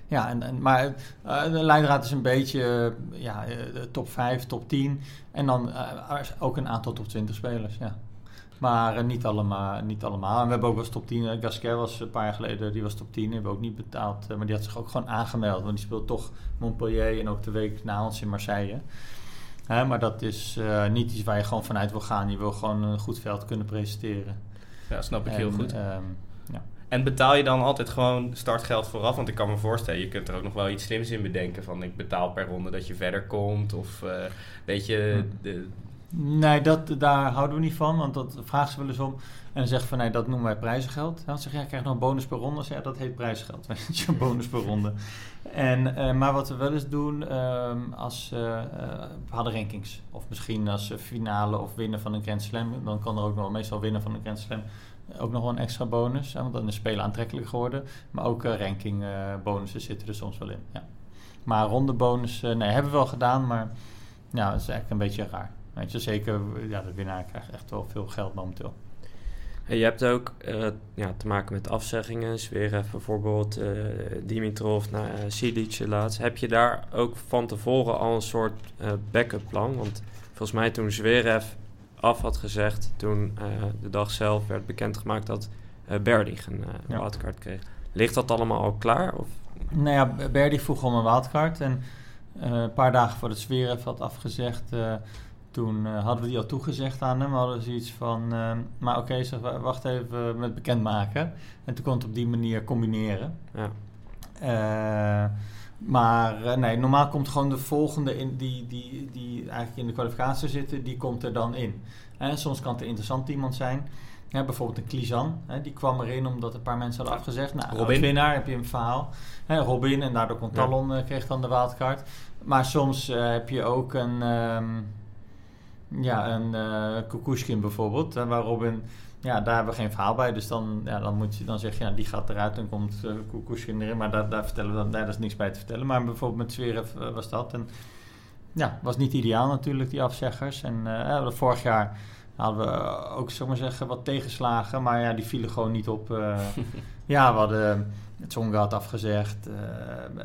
ja, en, en, maar eh, de leidraad is een beetje eh, ja, eh, top 5, top 10. En dan ook een aantal top 20 spelers, ja. Maar niet, allemaal, niet allemaal. En we hebben ook wel eens top 10. eh, Gasquet was een paar jaar geleden, die was top 10. Die hebben we ook niet betaald. maar die had zich ook gewoon aangemeld. Want die speelt toch Montpellier en ook de week na ons in Marseille. Hè, maar dat is niet iets waar je gewoon vanuit wil gaan. Je wil gewoon een goed veld kunnen presenteren. Ja, snap ik heel goed. ehm. En betaal je dan altijd gewoon startgeld vooraf? Want ik kan me voorstellen, je kunt er ook nog wel iets slims in bedenken. Van ik betaal per ronde dat je verder komt. Of eh, weet je, Hm. de, Nee, dat, daar houden we niet van, want dat vragen ze wel eens om. En dan zeggen van, nee, dat noemen wij prijzengeld. Dan zeg je, ja, krijg nog een bonus per ronde? Ja, dat heet prijzengeld, weet je, bonus per ronde. En, eh, maar wat we wel eens doen, ehm, als eh eh, bepaalde rankings, of misschien als finale of winnen van een Grand Slam, dan kan er ook nog meestal winnen van een Grand Slam ook nog wel een extra bonus, want dan is spelen aantrekkelijk geworden. Maar ook eh, ranking eh, zitten er soms wel in, ja. Maar ronde bonus, eh, nee, hebben we wel gedaan, maar ja, dat is eigenlijk een beetje raar. Weet je, zeker, ja, de winnaar krijgt echt wel veel geld momenteel. Hey, je hebt ook ja, te maken met afzeggingen. Zverev bijvoorbeeld, eh Dimitrov naar uh, laatst. Heb je daar ook van tevoren al een soort eh, backup plan? Want volgens mij toen Zverev af had gezegd, toen eh, de dag zelf werd bekendgemaakt dat eh Berdych een eh Ja. wildcard kreeg. Ligt dat allemaal al klaar? Of? Nou ja, Berdy vroeg om een wildcard. En een paar dagen voordat Zverev had afgezegd, toen hadden we die al toegezegd aan hem. We hadden zoiets van, maar oké, zeg, wa- wacht even met bekendmaken. En toen kon het op die manier combineren. Ja. Maar eh, nee, normaal komt gewoon de volgende in, die, die, die eigenlijk in de kwalificatie zitten, die komt er dan in. En soms kan het een interessant iemand zijn. Ja, bijvoorbeeld een Klizan, hè, die kwam erin omdat een paar mensen hadden afgezegd. Nou, Robin. winnaar heb je een verhaal. Hè, Robin en daardoor kon. Talon eh, kreeg dan de wildcard. Maar soms eh, heb je ook een, ehm, ja, een Kukushkin bijvoorbeeld, hè, waar Robin ja, daar hebben we geen verhaal bij. Dus dan, ja, dan, moet je, dan zeg je, ja, die gaat eruit en komt uh, Kukushkin erin. Maar daar, daar vertellen we dan, daar is niks bij te vertellen. Maar bijvoorbeeld met Zverev eh, was dat. En ja, was niet ideaal natuurlijk, die afzeggers. En eh, eh, vorig jaar hadden we eh, ook, zullen we maar zeggen, wat tegenslagen. Maar ja, die vielen gewoon niet op. eh. ja, we hadden Tsonga had afgezegd. eh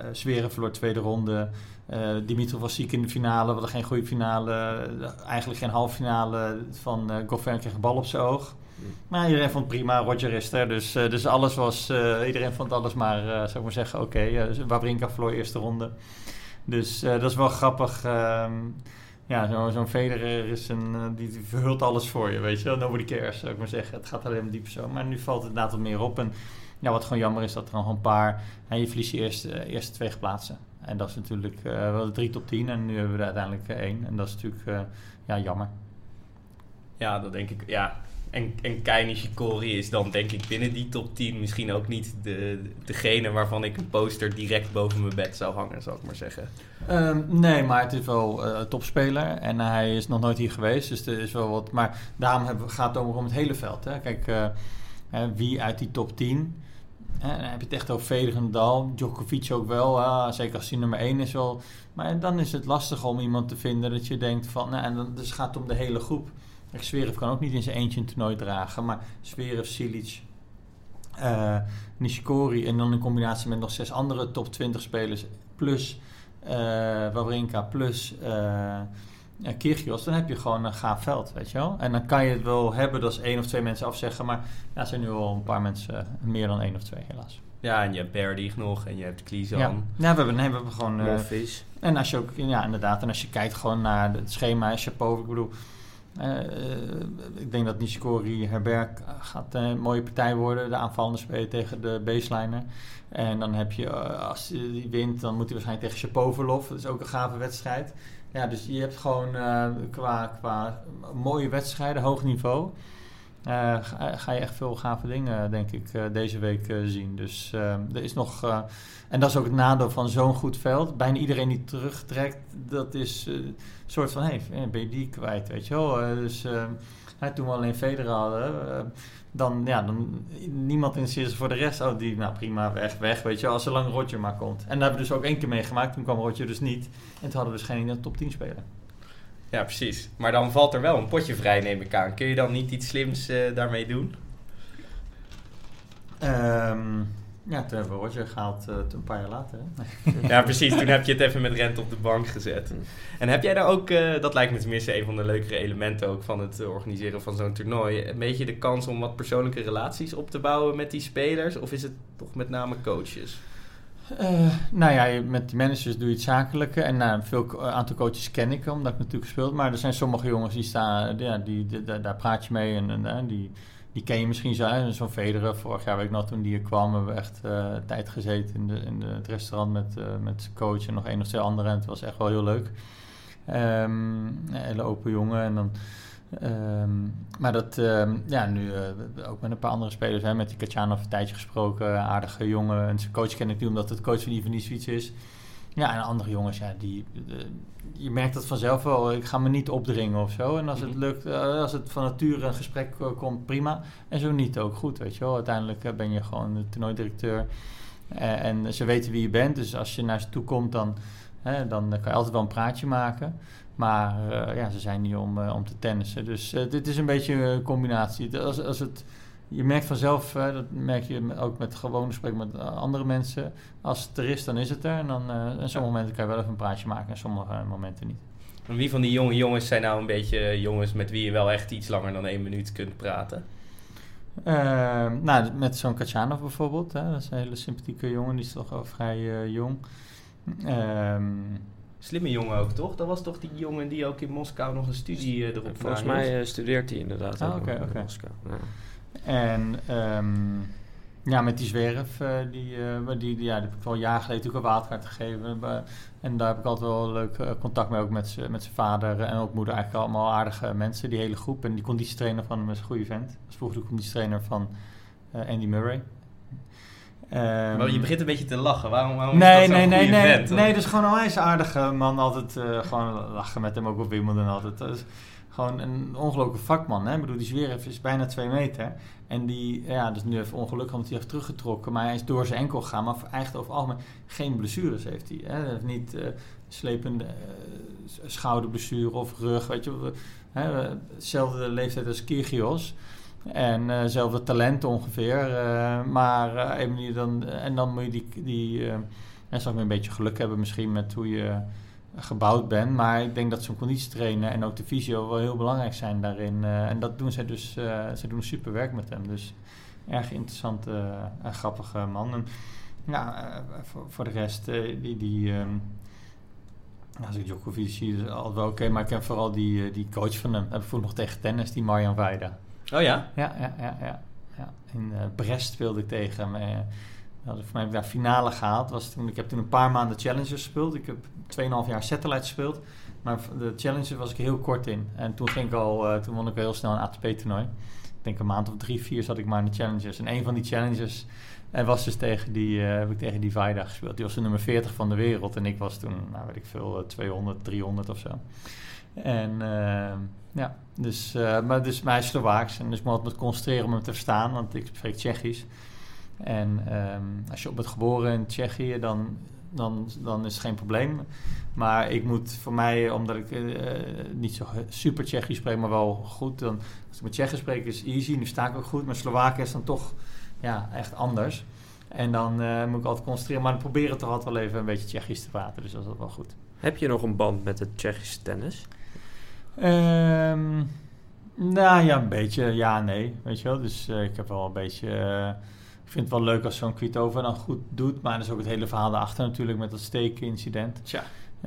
eh, Zverev verloor tweede ronde. Eh Dimitrov was ziek in de finale. We hadden geen goede finale. eh, eigenlijk geen halve finale van uh, Goffin kreeg een bal op zijn oog. Maar iedereen vond het prima, Roger is er. Dus, eh, dus alles was, eh, iedereen vond alles maar, eh zou ik maar zeggen, oké. Okay, Wawrinka verloor eerste ronde. Dus eh, dat is wel grappig. ehm, ja, zo- zo'n Federer is een, eh, die, die verhult alles voor je, weet je wel. Nobody cares, zou ik maar zeggen. Het gaat alleen om die persoon. Maar nu valt het inderdaad wat meer op. En ja, wat gewoon jammer is, dat er nog een paar... En je verliest je eerste, eerste twee geplaatsen. En dat is natuurlijk eh wel de drie top 10. En nu hebben we er uiteindelijk eh, één. En dat is natuurlijk eh, ja, jammer. Ja, dat denk ik. Ja. En, en Nishikori is dan denk ik binnen die top 10 misschien ook niet de, degene waarvan ik een poster direct boven mijn bed zou hangen, zal ik maar zeggen. Ehm, nee, maar het is wel een topspeler en hij is nog nooit hier geweest, dus er is wel wat. Maar daarom hebben, gaat het ook om het hele veld. Hè. Kijk, wie uit die top 10. Hè, dan heb je het echt over Federer, Nadal, Djokovic ook wel. zeker als hij nummer 1 is wel. Maar dan is het lastig om iemand te vinden dat je denkt van... Nou, en dan, dus het gaat om de hele groep. Zverev kan ook niet in zijn eentje een toernooi dragen. Maar Zverev, Silic, eh, Nishikori... en dan in combinatie met nog zes andere top 20 spelers... plus eh Wawrinka plus eh Kyrgios, dan heb je gewoon een gaaf veld, weet je wel. En dan kan je het wel hebben dat als één of twee mensen afzeggen, maar ja, er zijn nu al een paar mensen, eh, meer dan één of twee helaas. Ja, en je hebt Berdig nog en je hebt Klizan. Ja, ja we, hebben, nee, we hebben gewoon... Monfils. en als je ook, ja, inderdaad, en als je kijkt gewoon naar het schema, Chapeau, ik bedoel, eh, ik denk dat Nishikori Herberg gaat een mooie partij worden, de aanvallende speler tegen de baseliner. En dan heb je, als hij die wint, dan moet hij waarschijnlijk tegen Shapovalov, dat is ook een gave wedstrijd. Ja, dus je hebt gewoon eh, qua, qua mooie wedstrijden, hoog niveau, eh, ga, ga je echt veel gave dingen, denk ik, eh, deze week eh, zien. Dus eh, er is nog... eh, en dat is ook het nadeel van zo'n goed veld. Bijna iedereen die terugtrekt, dat is eh, een soort van, hé, hey, ben je die kwijt, weet je wel. Eh, dus eh, toen we alleen Federer hadden, eh, dan, ja, dan niemand interesseert zich voor de rest. Oh, die, nou prima, weg, weg, weet je wel, zolang Roger maar komt. En daar hebben we dus ook één keer meegemaakt, toen kwam Roger dus niet. En toen hadden we dus geen in top 10 speler. Ja, precies. Maar dan valt er wel een potje vrij, neem ik aan. Kun je dan niet iets slims eh, daarmee doen? Ehm, ja, toen hebben we Roger gehaald eh, een paar jaar later. Hè? Ja, precies. Toen heb je het even met rente op de bank gezet. En heb jij daar ook, eh, dat lijkt me tenminste een van de leukere elementen ook van het eh, organiseren van zo'n toernooi, een beetje de kans om wat persoonlijke relaties op te bouwen met die spelers? Of is het toch met name coaches? Nou ja, met die managers doe je het zakelijke. En nou, veel aantal coaches ken ik, omdat ik natuurlijk gespeeld. Maar er zijn sommige jongens die staan, ja, die, die- daar- daar praat je mee. En, en, die, die ken je misschien zo. Zo'n Federer, vorig jaar weet ik nog, toen die hier kwam, hebben we echt tijd gezeten in, de, in het restaurant met, eh, met zijn coach en nog één of twee anderen. En het was echt wel heel leuk. Ehm, een hele open jongen. En dan, ehm, maar dat, ehm, ja, nu eh, ook met een paar andere spelers, hè, met die Katjanov een tijdje gesproken, aardige jongen. En zijn coach ken ik nu omdat het coach van Ivan iets is. Ja, en andere jongens, ja, die, je merkt dat vanzelf wel. Ik ga me niet opdringen of zo. En als het Mhm. lukt, eh, als het van nature een gesprek eh, komt, prima. En zo niet ook goed, weet je wel. Uiteindelijk eh, ben je gewoon de toernooidirecteur. Eh, en ze weten wie je bent. Dus als je naar ze toe komt, dan, hè, dan kan je altijd wel een praatje maken. Maar ja, ze zijn niet om, om te tennissen. Dus dit is een beetje een combinatie. Als, als het, je merkt vanzelf, eh, dat merk je ook met gewone gesprekken met eh, andere mensen. Als het er is, dan is het er. En dan eh en sommige momenten kan je wel even een praatje maken en sommige momenten niet. En wie van die jonge jongens zijn nou een beetje jongens met wie je wel echt iets langer dan één minuut kunt praten? Eh, nou, met zo'n Katjanov bijvoorbeeld. Hè, dat is een hele sympathieke jongen. Die is toch wel vrij eh, jong. Ehm, Slimme jongen ook, toch? Dat was toch die jongen die ook in Moskou nog een studie eh, erop Volgens mij eh, studeert hij inderdaad Ah, ook nog in oké. Moskou. Ja. En ehm, ja, met die zwerf, eh, die, eh, die, die, ja, die heb ik een jaar geleden natuurlijk een wildcard gegeven. Maar- En daar heb ik altijd wel leuk eh, contact mee, ook met, zijn vader en ook moeder. Eigenlijk allemaal aardige mensen, die hele groep. En die conditietrainer van hem is een goede vent. Was vroeger de conditietrainer van eh, Andy Murray. Ehm, Maar je begint een beetje te lachen. Waarom, waarom Nee, is dat nee, nee, nee. vent? Nee, dat is gewoon een wijze aardige man. Altijd eh, gewoon lachen met hem, ook op Wimbledon altijd. Gewoon een ongelooflijke vakman. Hè? Ik bedoel, die Zverev is bijna twee meter. En die, ja, is nu even ongelukkig, omdat hij heeft teruggetrokken. Maar hij is door zijn enkel gegaan. Maar eigenlijk over algemeen geen blessures heeft hij. Hè? Hij niet eh, slepende eh, schouderblessure of rug. Weet je, hè? Hetzelfde leeftijd als Kyrgios. En eh zelfde talent ongeveer. maar dan, en dan moet je die. die en zal ik een beetje geluk hebben misschien met hoe je gebouwd bent. Maar ik denk dat zo'n conditietrainer en ook de fysio wel heel belangrijk zijn daarin. eh, en dat doen zij dus. zij doen super werk met hem. Dus erg interessante eh, en grappige man. En ja, voor, voor de rest, die. die ehm, als ik Djokovic zie, is altijd wel oké. maar ik heb vooral die, die coach van hem. Heb ik nog tegen tennis, die Marjan Weida. Oh ja? Ja, ja, ja, ja. ja. In Brest speelde ik tegen hem. ik voor mij heb ik daar finale gehaald. Was toen, ik heb toen een paar maanden Challengers gespeeld. Ik heb 2,5 jaar Satellite gespeeld. Maar de Challengers was ik heel kort in. En toen, ging ik al, eh, toen won ik heel snel een ATP-toernooi. Ik denk een maand of drie, vier zat ik maar in de Challengers. En een van die Challengers en was dus tegen die, eh, heb ik tegen die Vaida gespeeld. Die was de nummer 40 van de wereld. En ik was toen, nou weet ik veel, eh, 200, 300 of zo. En eh, ja, dus, eh, maar, dus, hij is Slovaaks. En dus ik moet me concentreren om hem te verstaan, want ik spreek Tsjechisch. En ehm, als je op bent geboren in Tsjechië, dan, dan, dan is het geen probleem. Maar ik moet voor mij, omdat ik eh, niet zo super Tsjechisch spreek, maar wel goed. Dan, als ik met Tsjechisch spreek is easy, nu sta ik ook goed. Maar Slovaak is dan toch ja, echt anders. En dan eh, moet ik altijd concentreren. Maar dan proberen toch altijd wel even een beetje Tsjechisch te praten. Dus dat is wel goed. Heb je nog een band met het Tsjechische tennis? Ehm, nou ja, een beetje ja nee, weet je wel. Dus eh, ik heb wel een beetje... ik vind het wel leuk als zo'n Kvitova dan goed doet. Maar er is ook het hele verhaal daarachter natuurlijk met dat steekincident. Tja.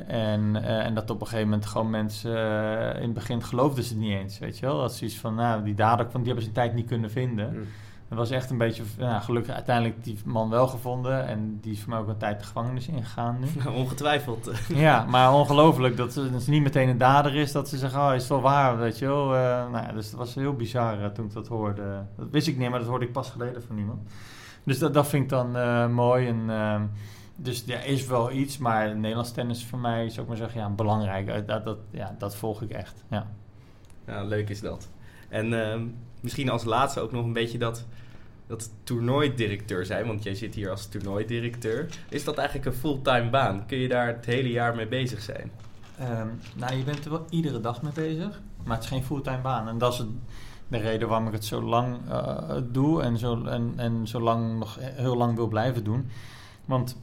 En, eh, en dat op een gegeven moment gewoon mensen... eh, in het begin geloofden ze het niet eens, weet je wel. Dat is iets van, nou, die dader, want die hebben ze een tijd niet kunnen vinden. Hm. Het was echt een beetje, nou, gelukkig uiteindelijk die man wel gevonden. En die is voor mij ook een tijd de gevangenis ingegaan nu. Nou, ongetwijfeld. Ja, maar ongelooflijk dat dus niet meteen een dader is. Dat ze zeggen, oh, is het wel waar, weet je wel. Eh, nou ja, dus het was heel bizar eh, toen ik dat hoorde. Dat wist ik niet, maar dat hoorde ik pas geleden van iemand. Dus dat, dat vind ik dan eh, mooi. En, ehm, dus ja, is wel iets, maar Nederlands tennis voor mij, zou ik maar zeggen, ja, belangrijk. Dat, dat, ja, dat volg ik echt, ja. Ja, leuk is dat. En ehm, misschien als laatste ook nog een beetje dat, dat toernooidirecteur zijn. Want jij zit hier als toernooidirecteur. Is dat eigenlijk een fulltime baan? Kun je daar het hele jaar mee bezig zijn? Ehm, nou, je bent er wel iedere dag mee bezig, maar het is geen fulltime baan. En dat is de reden waarom ik het zo lang eh, doe en zo, en, en zo lang nog heel lang wil blijven doen. Want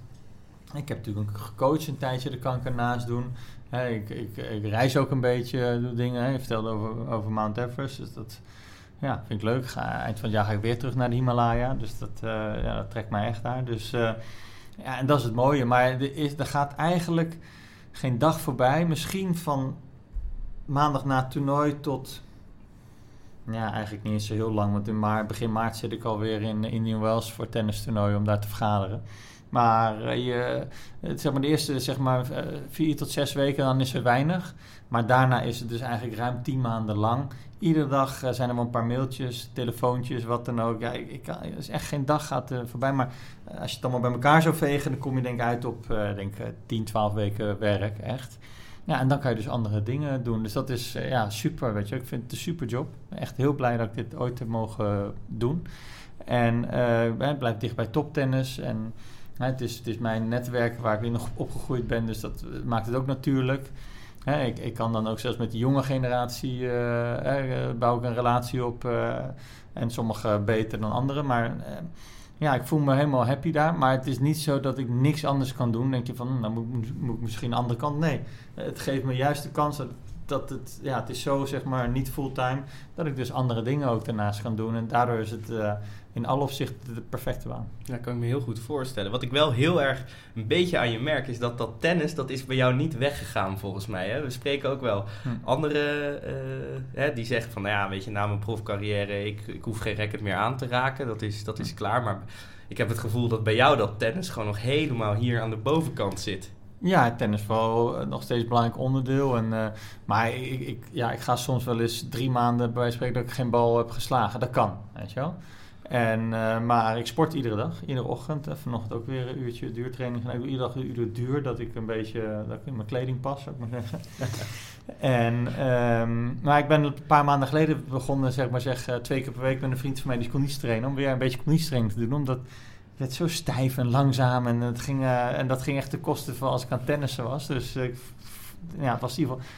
ik heb natuurlijk gecoacht een tijdje, dat kan ik ernaast doen. Ik, ik, ik reis ook een beetje, doe dingen. Je vertelde over, over Mount Everest, dus dat ja, vind ik leuk. Ga, eind van het jaar ga ik weer terug naar de Himalaya, dus dat, eh, ja, dat trekt mij echt daar. Dus eh, ja, en dat is het mooie. Maar er, is, er gaat eigenlijk geen dag voorbij. Misschien van maandag na het toernooi tot... Ja, eigenlijk niet eens zo heel lang. Want in maart, begin maart zit ik alweer in Indian Wells voor het tennistoernooi om daar te vergaderen. Maar eh, je, het, zeg maar de eerste zeg maar, eh, vier tot zes weken, dan is er weinig. Maar daarna is het dus eigenlijk ruim tien maanden lang. Iedere dag eh, zijn er wel een paar mailtjes, telefoontjes, wat dan ook. Ja, ik, ik echt geen dag gaat voorbij. Maar als je het allemaal bij elkaar zou vegen, dan kom je denk ik uit op denk, eh, 10, 12 weken werk, echt. Ja, en dan kan je dus andere dingen doen. Dus dat is ja, super, weet je. Ik vind het een super job. Echt heel blij dat ik dit ooit heb mogen doen. En ik blijf dicht bij toptennis. En hè, het, is, het is mijn netwerk waar ik weer nog opgegroeid ben. Dus dat eh, maakt het ook natuurlijk. Hè, ik, ik kan dan ook zelfs met de jonge generatie eh, bouw ik een relatie op. en sommigen beter dan anderen. Maar ja, ik voel me helemaal happy daar. Maar het is niet zo dat ik niks anders kan doen. denk je van, dan moet, ik- moet ik misschien een andere kant. Nee, het geeft me juist de kans dat, het, ja, het is zo zeg maar niet fulltime. Dat ik dus andere dingen ook daarnaast kan doen. En daardoor is het in alle opzichten de perfecte baan. Ja, kan ik me heel goed voorstellen. Wat ik wel heel erg een beetje aan je merk is dat dat tennis, dat is bij jou niet weggegaan volgens mij. Hè? We spreken ook wel Hm. anderen eh, hè, die zeggen van, nou ja, weet je, na mijn profcarrière, ik, ik hoef geen racket meer aan te raken. Dat is, dat is klaar. Maar ik heb het gevoel dat bij jou dat tennis gewoon nog helemaal hier aan de bovenkant zit. Ja, tennis is wel eh, nog steeds een belangrijk onderdeel. En, eh, maar ik, ik, ja, ik ga soms wel eens drie maanden bij wijze van spreken dat ik geen bal heb geslagen. Dat kan, weet je wel. En, eh, maar ik sport iedere dag, iedere ochtend. En vanochtend ook weer een uurtje duurtraining gedaan. Ik doe iedere dag een uur duur, dat ik een beetje dat ik in mijn kleding pas, zou ik maar zeggen. en, ehm, maar ik ben een paar maanden geleden begonnen, zeg maar zeg, eh, twee keer per week met een vriend van mij die is conditietrainer. Om weer een beetje conditietraining te doen, omdat ik werd zo stijf en langzaam en, het ging, eh, en dat ging echt ten koste van als ik aan tennissen was. Dus ja, het was in ieder geval...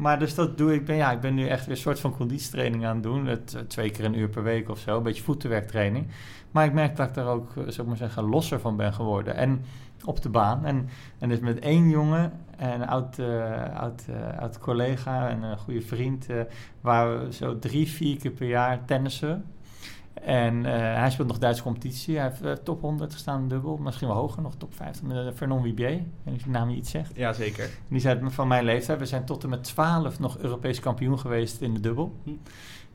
Maar dus dat doe ik. Ben, ja, ik ben nu echt weer een soort van conditietraining aan het doen. Het, eh, twee keer een uur per week of zo. Een beetje voetenwerktraining. Maar ik merk dat ik daar ook, eh, zou ik maar zeggen, losser van ben geworden. En op de baan. En, en dus met één jongen, een oud, eh, oud, oud collega en een goede vriend... waar we zo drie, vier keer per jaar tennissen. En eh, hij speelt nog Duitse competitie. Hij heeft eh, top 100 gestaan in dubbel. Misschien wel hoger, nog top 50. Met uh, Vernon Wibier. Ik weet niet of die naam je iets zegt. Ja, zeker. Die uit- van mijn leeftijd. We zijn tot en met 12 nog Europees kampioen geweest in de dubbel. Hm.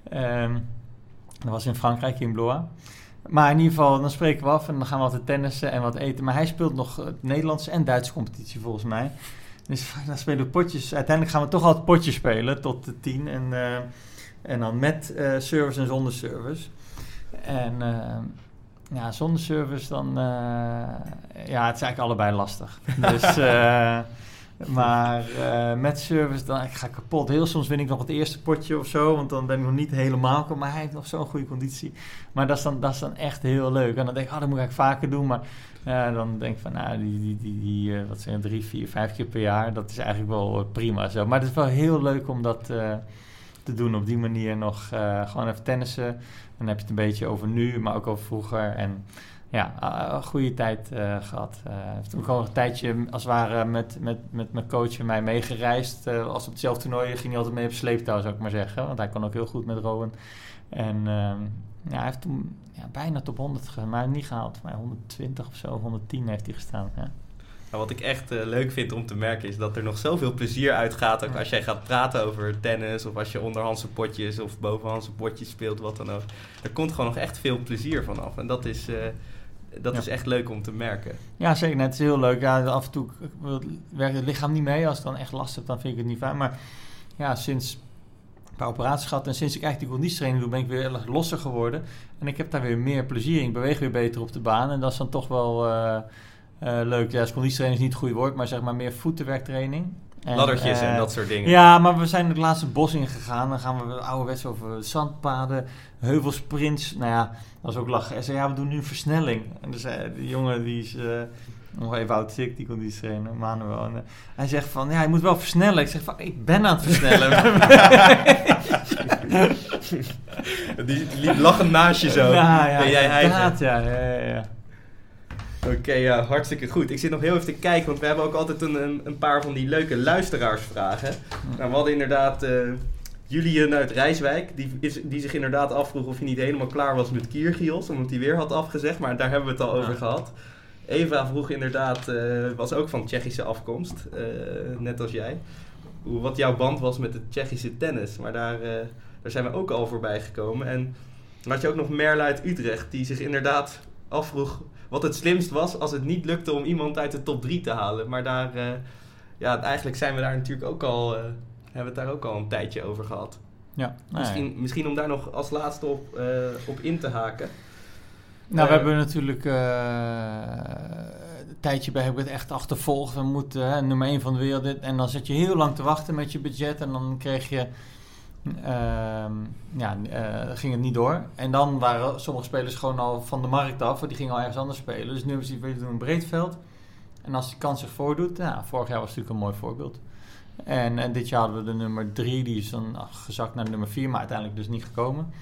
Ehm, dat was in Frankrijk, in Blois. Maar in ieder geval, dan spreken we af en dan gaan we altijd tennissen en wat eten. Maar hij speelt nog eh, Nederlandse en Duitse competitie volgens mij. Dus dan spelen we potjes. Uiteindelijk gaan we toch altijd potjes spelen tot de 10. En, eh, en dan met eh, service en zonder service. En eh, ja, zonder service dan... eh, ja, het is eigenlijk allebei lastig. Dus... eh, maar met service, dan ik ga kapot. Heel soms win ik nog het eerste potje of zo, want dan ben ik nog niet helemaal. Maar hij heeft nog zo'n goede conditie. Maar dat is, dan, dat is dan echt heel leuk. En dan denk ik, oh, dat moet ik eigenlijk vaker doen. Maar ja, dan denk ik van, nou, die, die, die, die wat zijn het, drie, vier, vijf keer per jaar, dat is eigenlijk wel prima zo. Maar het is wel heel leuk om dat te doen op die manier nog. eh, gewoon even tennissen. Dan heb je het een beetje over nu, maar ook over vroeger. En ja, een goede tijd eh, gehad. Eh heeft ook al een tijdje als het ware met, met, met mijn coach en mij meegereisd. Eh, als op hetzelfde toernooi ging hij altijd mee op sleeptouw, zou ik maar zeggen. Want hij kon ook heel goed met Rowan. En ehm, ja, hij heeft toen ja, bijna top 100 gegaan, maar niet gehaald. Maar 120 of zo, 110 heeft hij gestaan. Ja. Nou, wat ik echt eh, leuk vind om te merken is dat er nog zoveel plezier uitgaat. Ook als jij gaat praten over tennis of als je onderhandse potjes of bovenhandse potjes speelt, wat dan ook. Er komt gewoon nog echt veel plezier vanaf. En dat is, eh, dat Ja. is echt leuk om te merken. Ja, zeker. net. Het is heel leuk. Ja, af en toe werkt het lichaam niet mee. Als ik dan echt last heb, dan vind ik het niet fijn. Maar ja, sinds een paar operaties gehad en sinds ik eigenlijk die conditietraining doe, ben ik weer erg losser geworden. En ik heb daar weer meer plezier in. Ik beweeg weer beter op de baan. En dat is dan toch wel eh, leuk. Ja, conditietraining is niet het goede woord, maar zeg maar meer voetenwerktraining. En, Laddertjes en eh, dat soort dingen. Ja, maar we zijn het laatste bos ingegaan. Dan gaan we ouderwets over zandpaden, heuvelsprints. Nou ja, dat is ook lachen. Hij zei, ja, we doen nu een versnelling. En dus eh, die jongen, die is eh, nog even oud ik, die conditie trainen, Manuel. En, eh, hij zegt van, ja, je moet wel versnellen. Ik zeg van, ik ben aan het versnellen. Die liep lachend naast je zo. Ja, ja, Ben jij hij? inderdaad, ja, ja, ja, ja. Oké, ja, hartstikke goed. Ik zit nog heel even te kijken, want we hebben ook altijd een, een, paar van die leuke luisteraarsvragen. Nou, we hadden inderdaad eh Julian uit Rijswijk, die, is, die zich inderdaad afvroeg of hij niet helemaal klaar was met Kiergios, omdat hij weer had afgezegd, maar daar hebben we het al over gehad. Eva vroeg inderdaad, eh, was ook van Tsjechische afkomst, eh, net als jij, hoe, wat jouw band was met het Tsjechische tennis. Maar daar, daar zijn we ook al voorbij gekomen. En dan had je ook nog Merle uit Utrecht, die zich inderdaad afvroeg wat het slimst was als het niet lukte om iemand uit de top 3 te halen. Maar daar, eh, ja, eigenlijk zijn we daar natuurlijk ook al, eh, hebben we het daar ook al een tijdje over gehad. Ja, Misschien, misschien om daar nog als laatste op, eh, op in te haken. Nou, we hebben natuurlijk een tijdje bij hebben we het echt achtervolgd. We moeten nummer 1 van de wereld. En dan zit je heel lang te wachten met je budget. En dan kreeg je. Ehm, ja, eh, ging het niet door. En dan waren sommige spelers gewoon al van de markt af. Want die gingen al ergens anders spelen. Dus nu hebben ze we doen een breed veld. En als die kans zich voordoet. Nou, vorig jaar was natuurlijk een mooi voorbeeld. En, en dit jaar hadden we de nummer 3. Die is dan gezakt naar nummer 4. Maar uiteindelijk dus niet gekomen.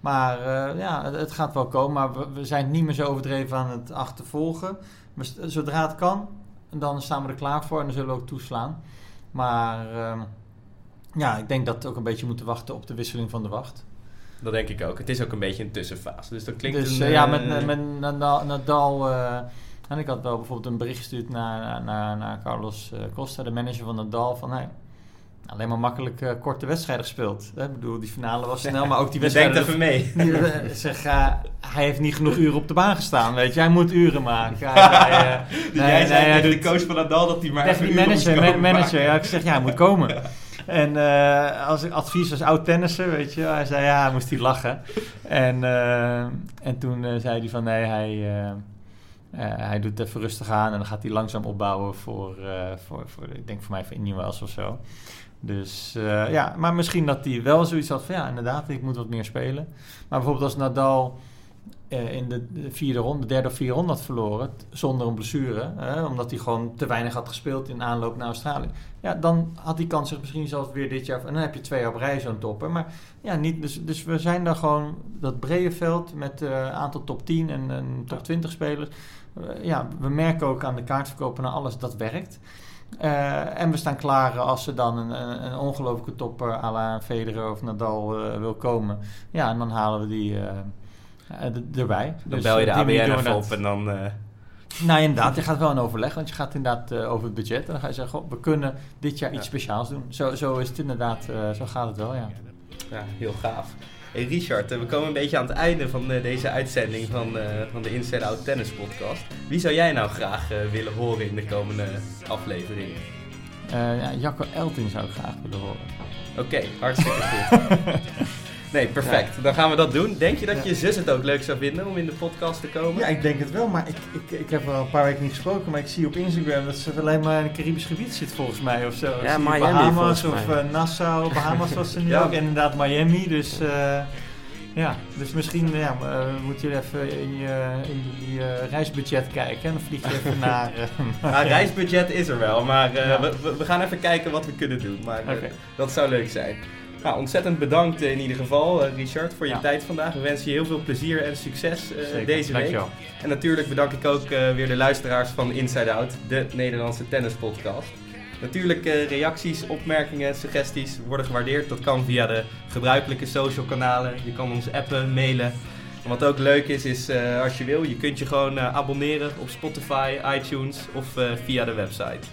Maar eh, ja, het, gaat wel komen. Maar we, zijn niet meer zo overdreven aan het achtervolgen. St- zodra het kan, dan staan we er klaar voor en dan zullen we ook toeslaan. Maar ehm, ja, ik denk dat we ook een beetje moeten wachten op de wisseling van de wacht. Dat denk ik ook. Het is ook een beetje een tussenfase. Dus dat klinkt dus een, eh, ja, eh, met, met Nadal, Nadal eh, en ik had wel bijvoorbeeld een bericht gestuurd naar, naar, naar Carlos Costa, de manager van Nadal, van hey, alleen maar makkelijk korte wedstrijden gespeeld. Hè, Ik bedoel, die finale was snel, maar ook die Denk wedstrijden... even mee. Die, zeg, hij heeft niet genoeg uren op de baan gestaan, weet je. Hij moet uren maken. Hij, hij, nee, jij nee, zei tegen de coach van Nadal dat hij maar even die manager, manager. Ja, ik zeg, ja, hij moet komen. En eh, als advies als oud tennisser, weet je, hij zei ja, moest hij lachen. En, eh, en toen eh, zei hij van nee, hij, hij doet even rustig aan en dan gaat hij langzaam opbouwen voor, voor, voor ik denk voor mij voor Indian Wells of zo. Dus ja, maar misschien dat hij wel zoiets had van ja, inderdaad, ik moet wat meer spelen. Maar bijvoorbeeld als Nadal eh, in de, de vierde ronde, de derde of vierde ronde had verloren, zonder een blessure, hè, omdat hij gewoon te weinig had gespeeld in aanloop naar Australië. Ja, dan had die kans zich misschien zelfs weer dit jaar, en dan heb je twee jaar op rij zo'n topper. Maar ja, niet, dus, dus we zijn daar gewoon, dat brede veld met een aantal top 10 en, en top Ja. 20 spelers. Eh, ja, we merken ook aan de kaartverkopen en alles, dat werkt. Eh, en we staan klaar als er dan een, een, een ongelofelijke topper à la Federer of Nadal eh, wil komen. Ja, en dan halen we die eh, eh, erbij. Dan Dus, bel je de eh, ABN even op en dan... eh, Nou, inderdaad. Je gaat wel in overleg, want je gaat inderdaad eh, over het budget. En dan ga je zeggen, goh, we kunnen dit jaar iets speciaals doen. Zo, zo is het inderdaad, eh, zo gaat het wel, ja. Ja, heel gaaf. Hey Richard, eh, we komen een beetje aan het einde van eh, deze uitzending van, eh, van de Inside Out Tennis podcast. Wie zou jij nou graag eh, willen horen in de komende afleveringen? Eh, ja Jacco Elting zou ik graag willen horen. Oké, hartstikke goed. Nee, perfect. Dan gaan we dat doen. Denk je dat Ja. je zus het ook leuk zou vinden om in de podcast te komen? Ja, ik denk het wel, maar ik, ik, ik heb er al een paar weken niet gesproken, maar ik zie op Instagram dat ze alleen maar in het Caribisch gebied zit volgens mij of zo. Ja, Miami Bahamas of mij. eh, Nassau, Bahamas was ze nu Ja. ook, en inderdaad Miami, dus eh, ja, dus misschien ja, uh, moet je even in je, in je eh, reisbudget kijken en dan vlieg je even naar... eh, Nou, reisbudget is er wel, maar eh, Ja. we, we- gaan even kijken wat we kunnen doen. Maar eh, dat zou leuk zijn. Nou, ontzettend bedankt in ieder geval, eh, Richard, voor je Ja. tijd vandaag. We wensen je heel veel plezier en succes Zeker, deze week. dankjewel. En natuurlijk bedank ik ook eh, weer de luisteraars van Inside Out, de Nederlandse tennispodcast. Natuurlijk reacties, opmerkingen, suggesties worden gewaardeerd. Dat kan via de gebruikelijke social kanalen. Je kan ons appen, mailen. En wat ook leuk is, is als je wil, je kunt je gewoon abonneren op Spotify, iTunes of via de website.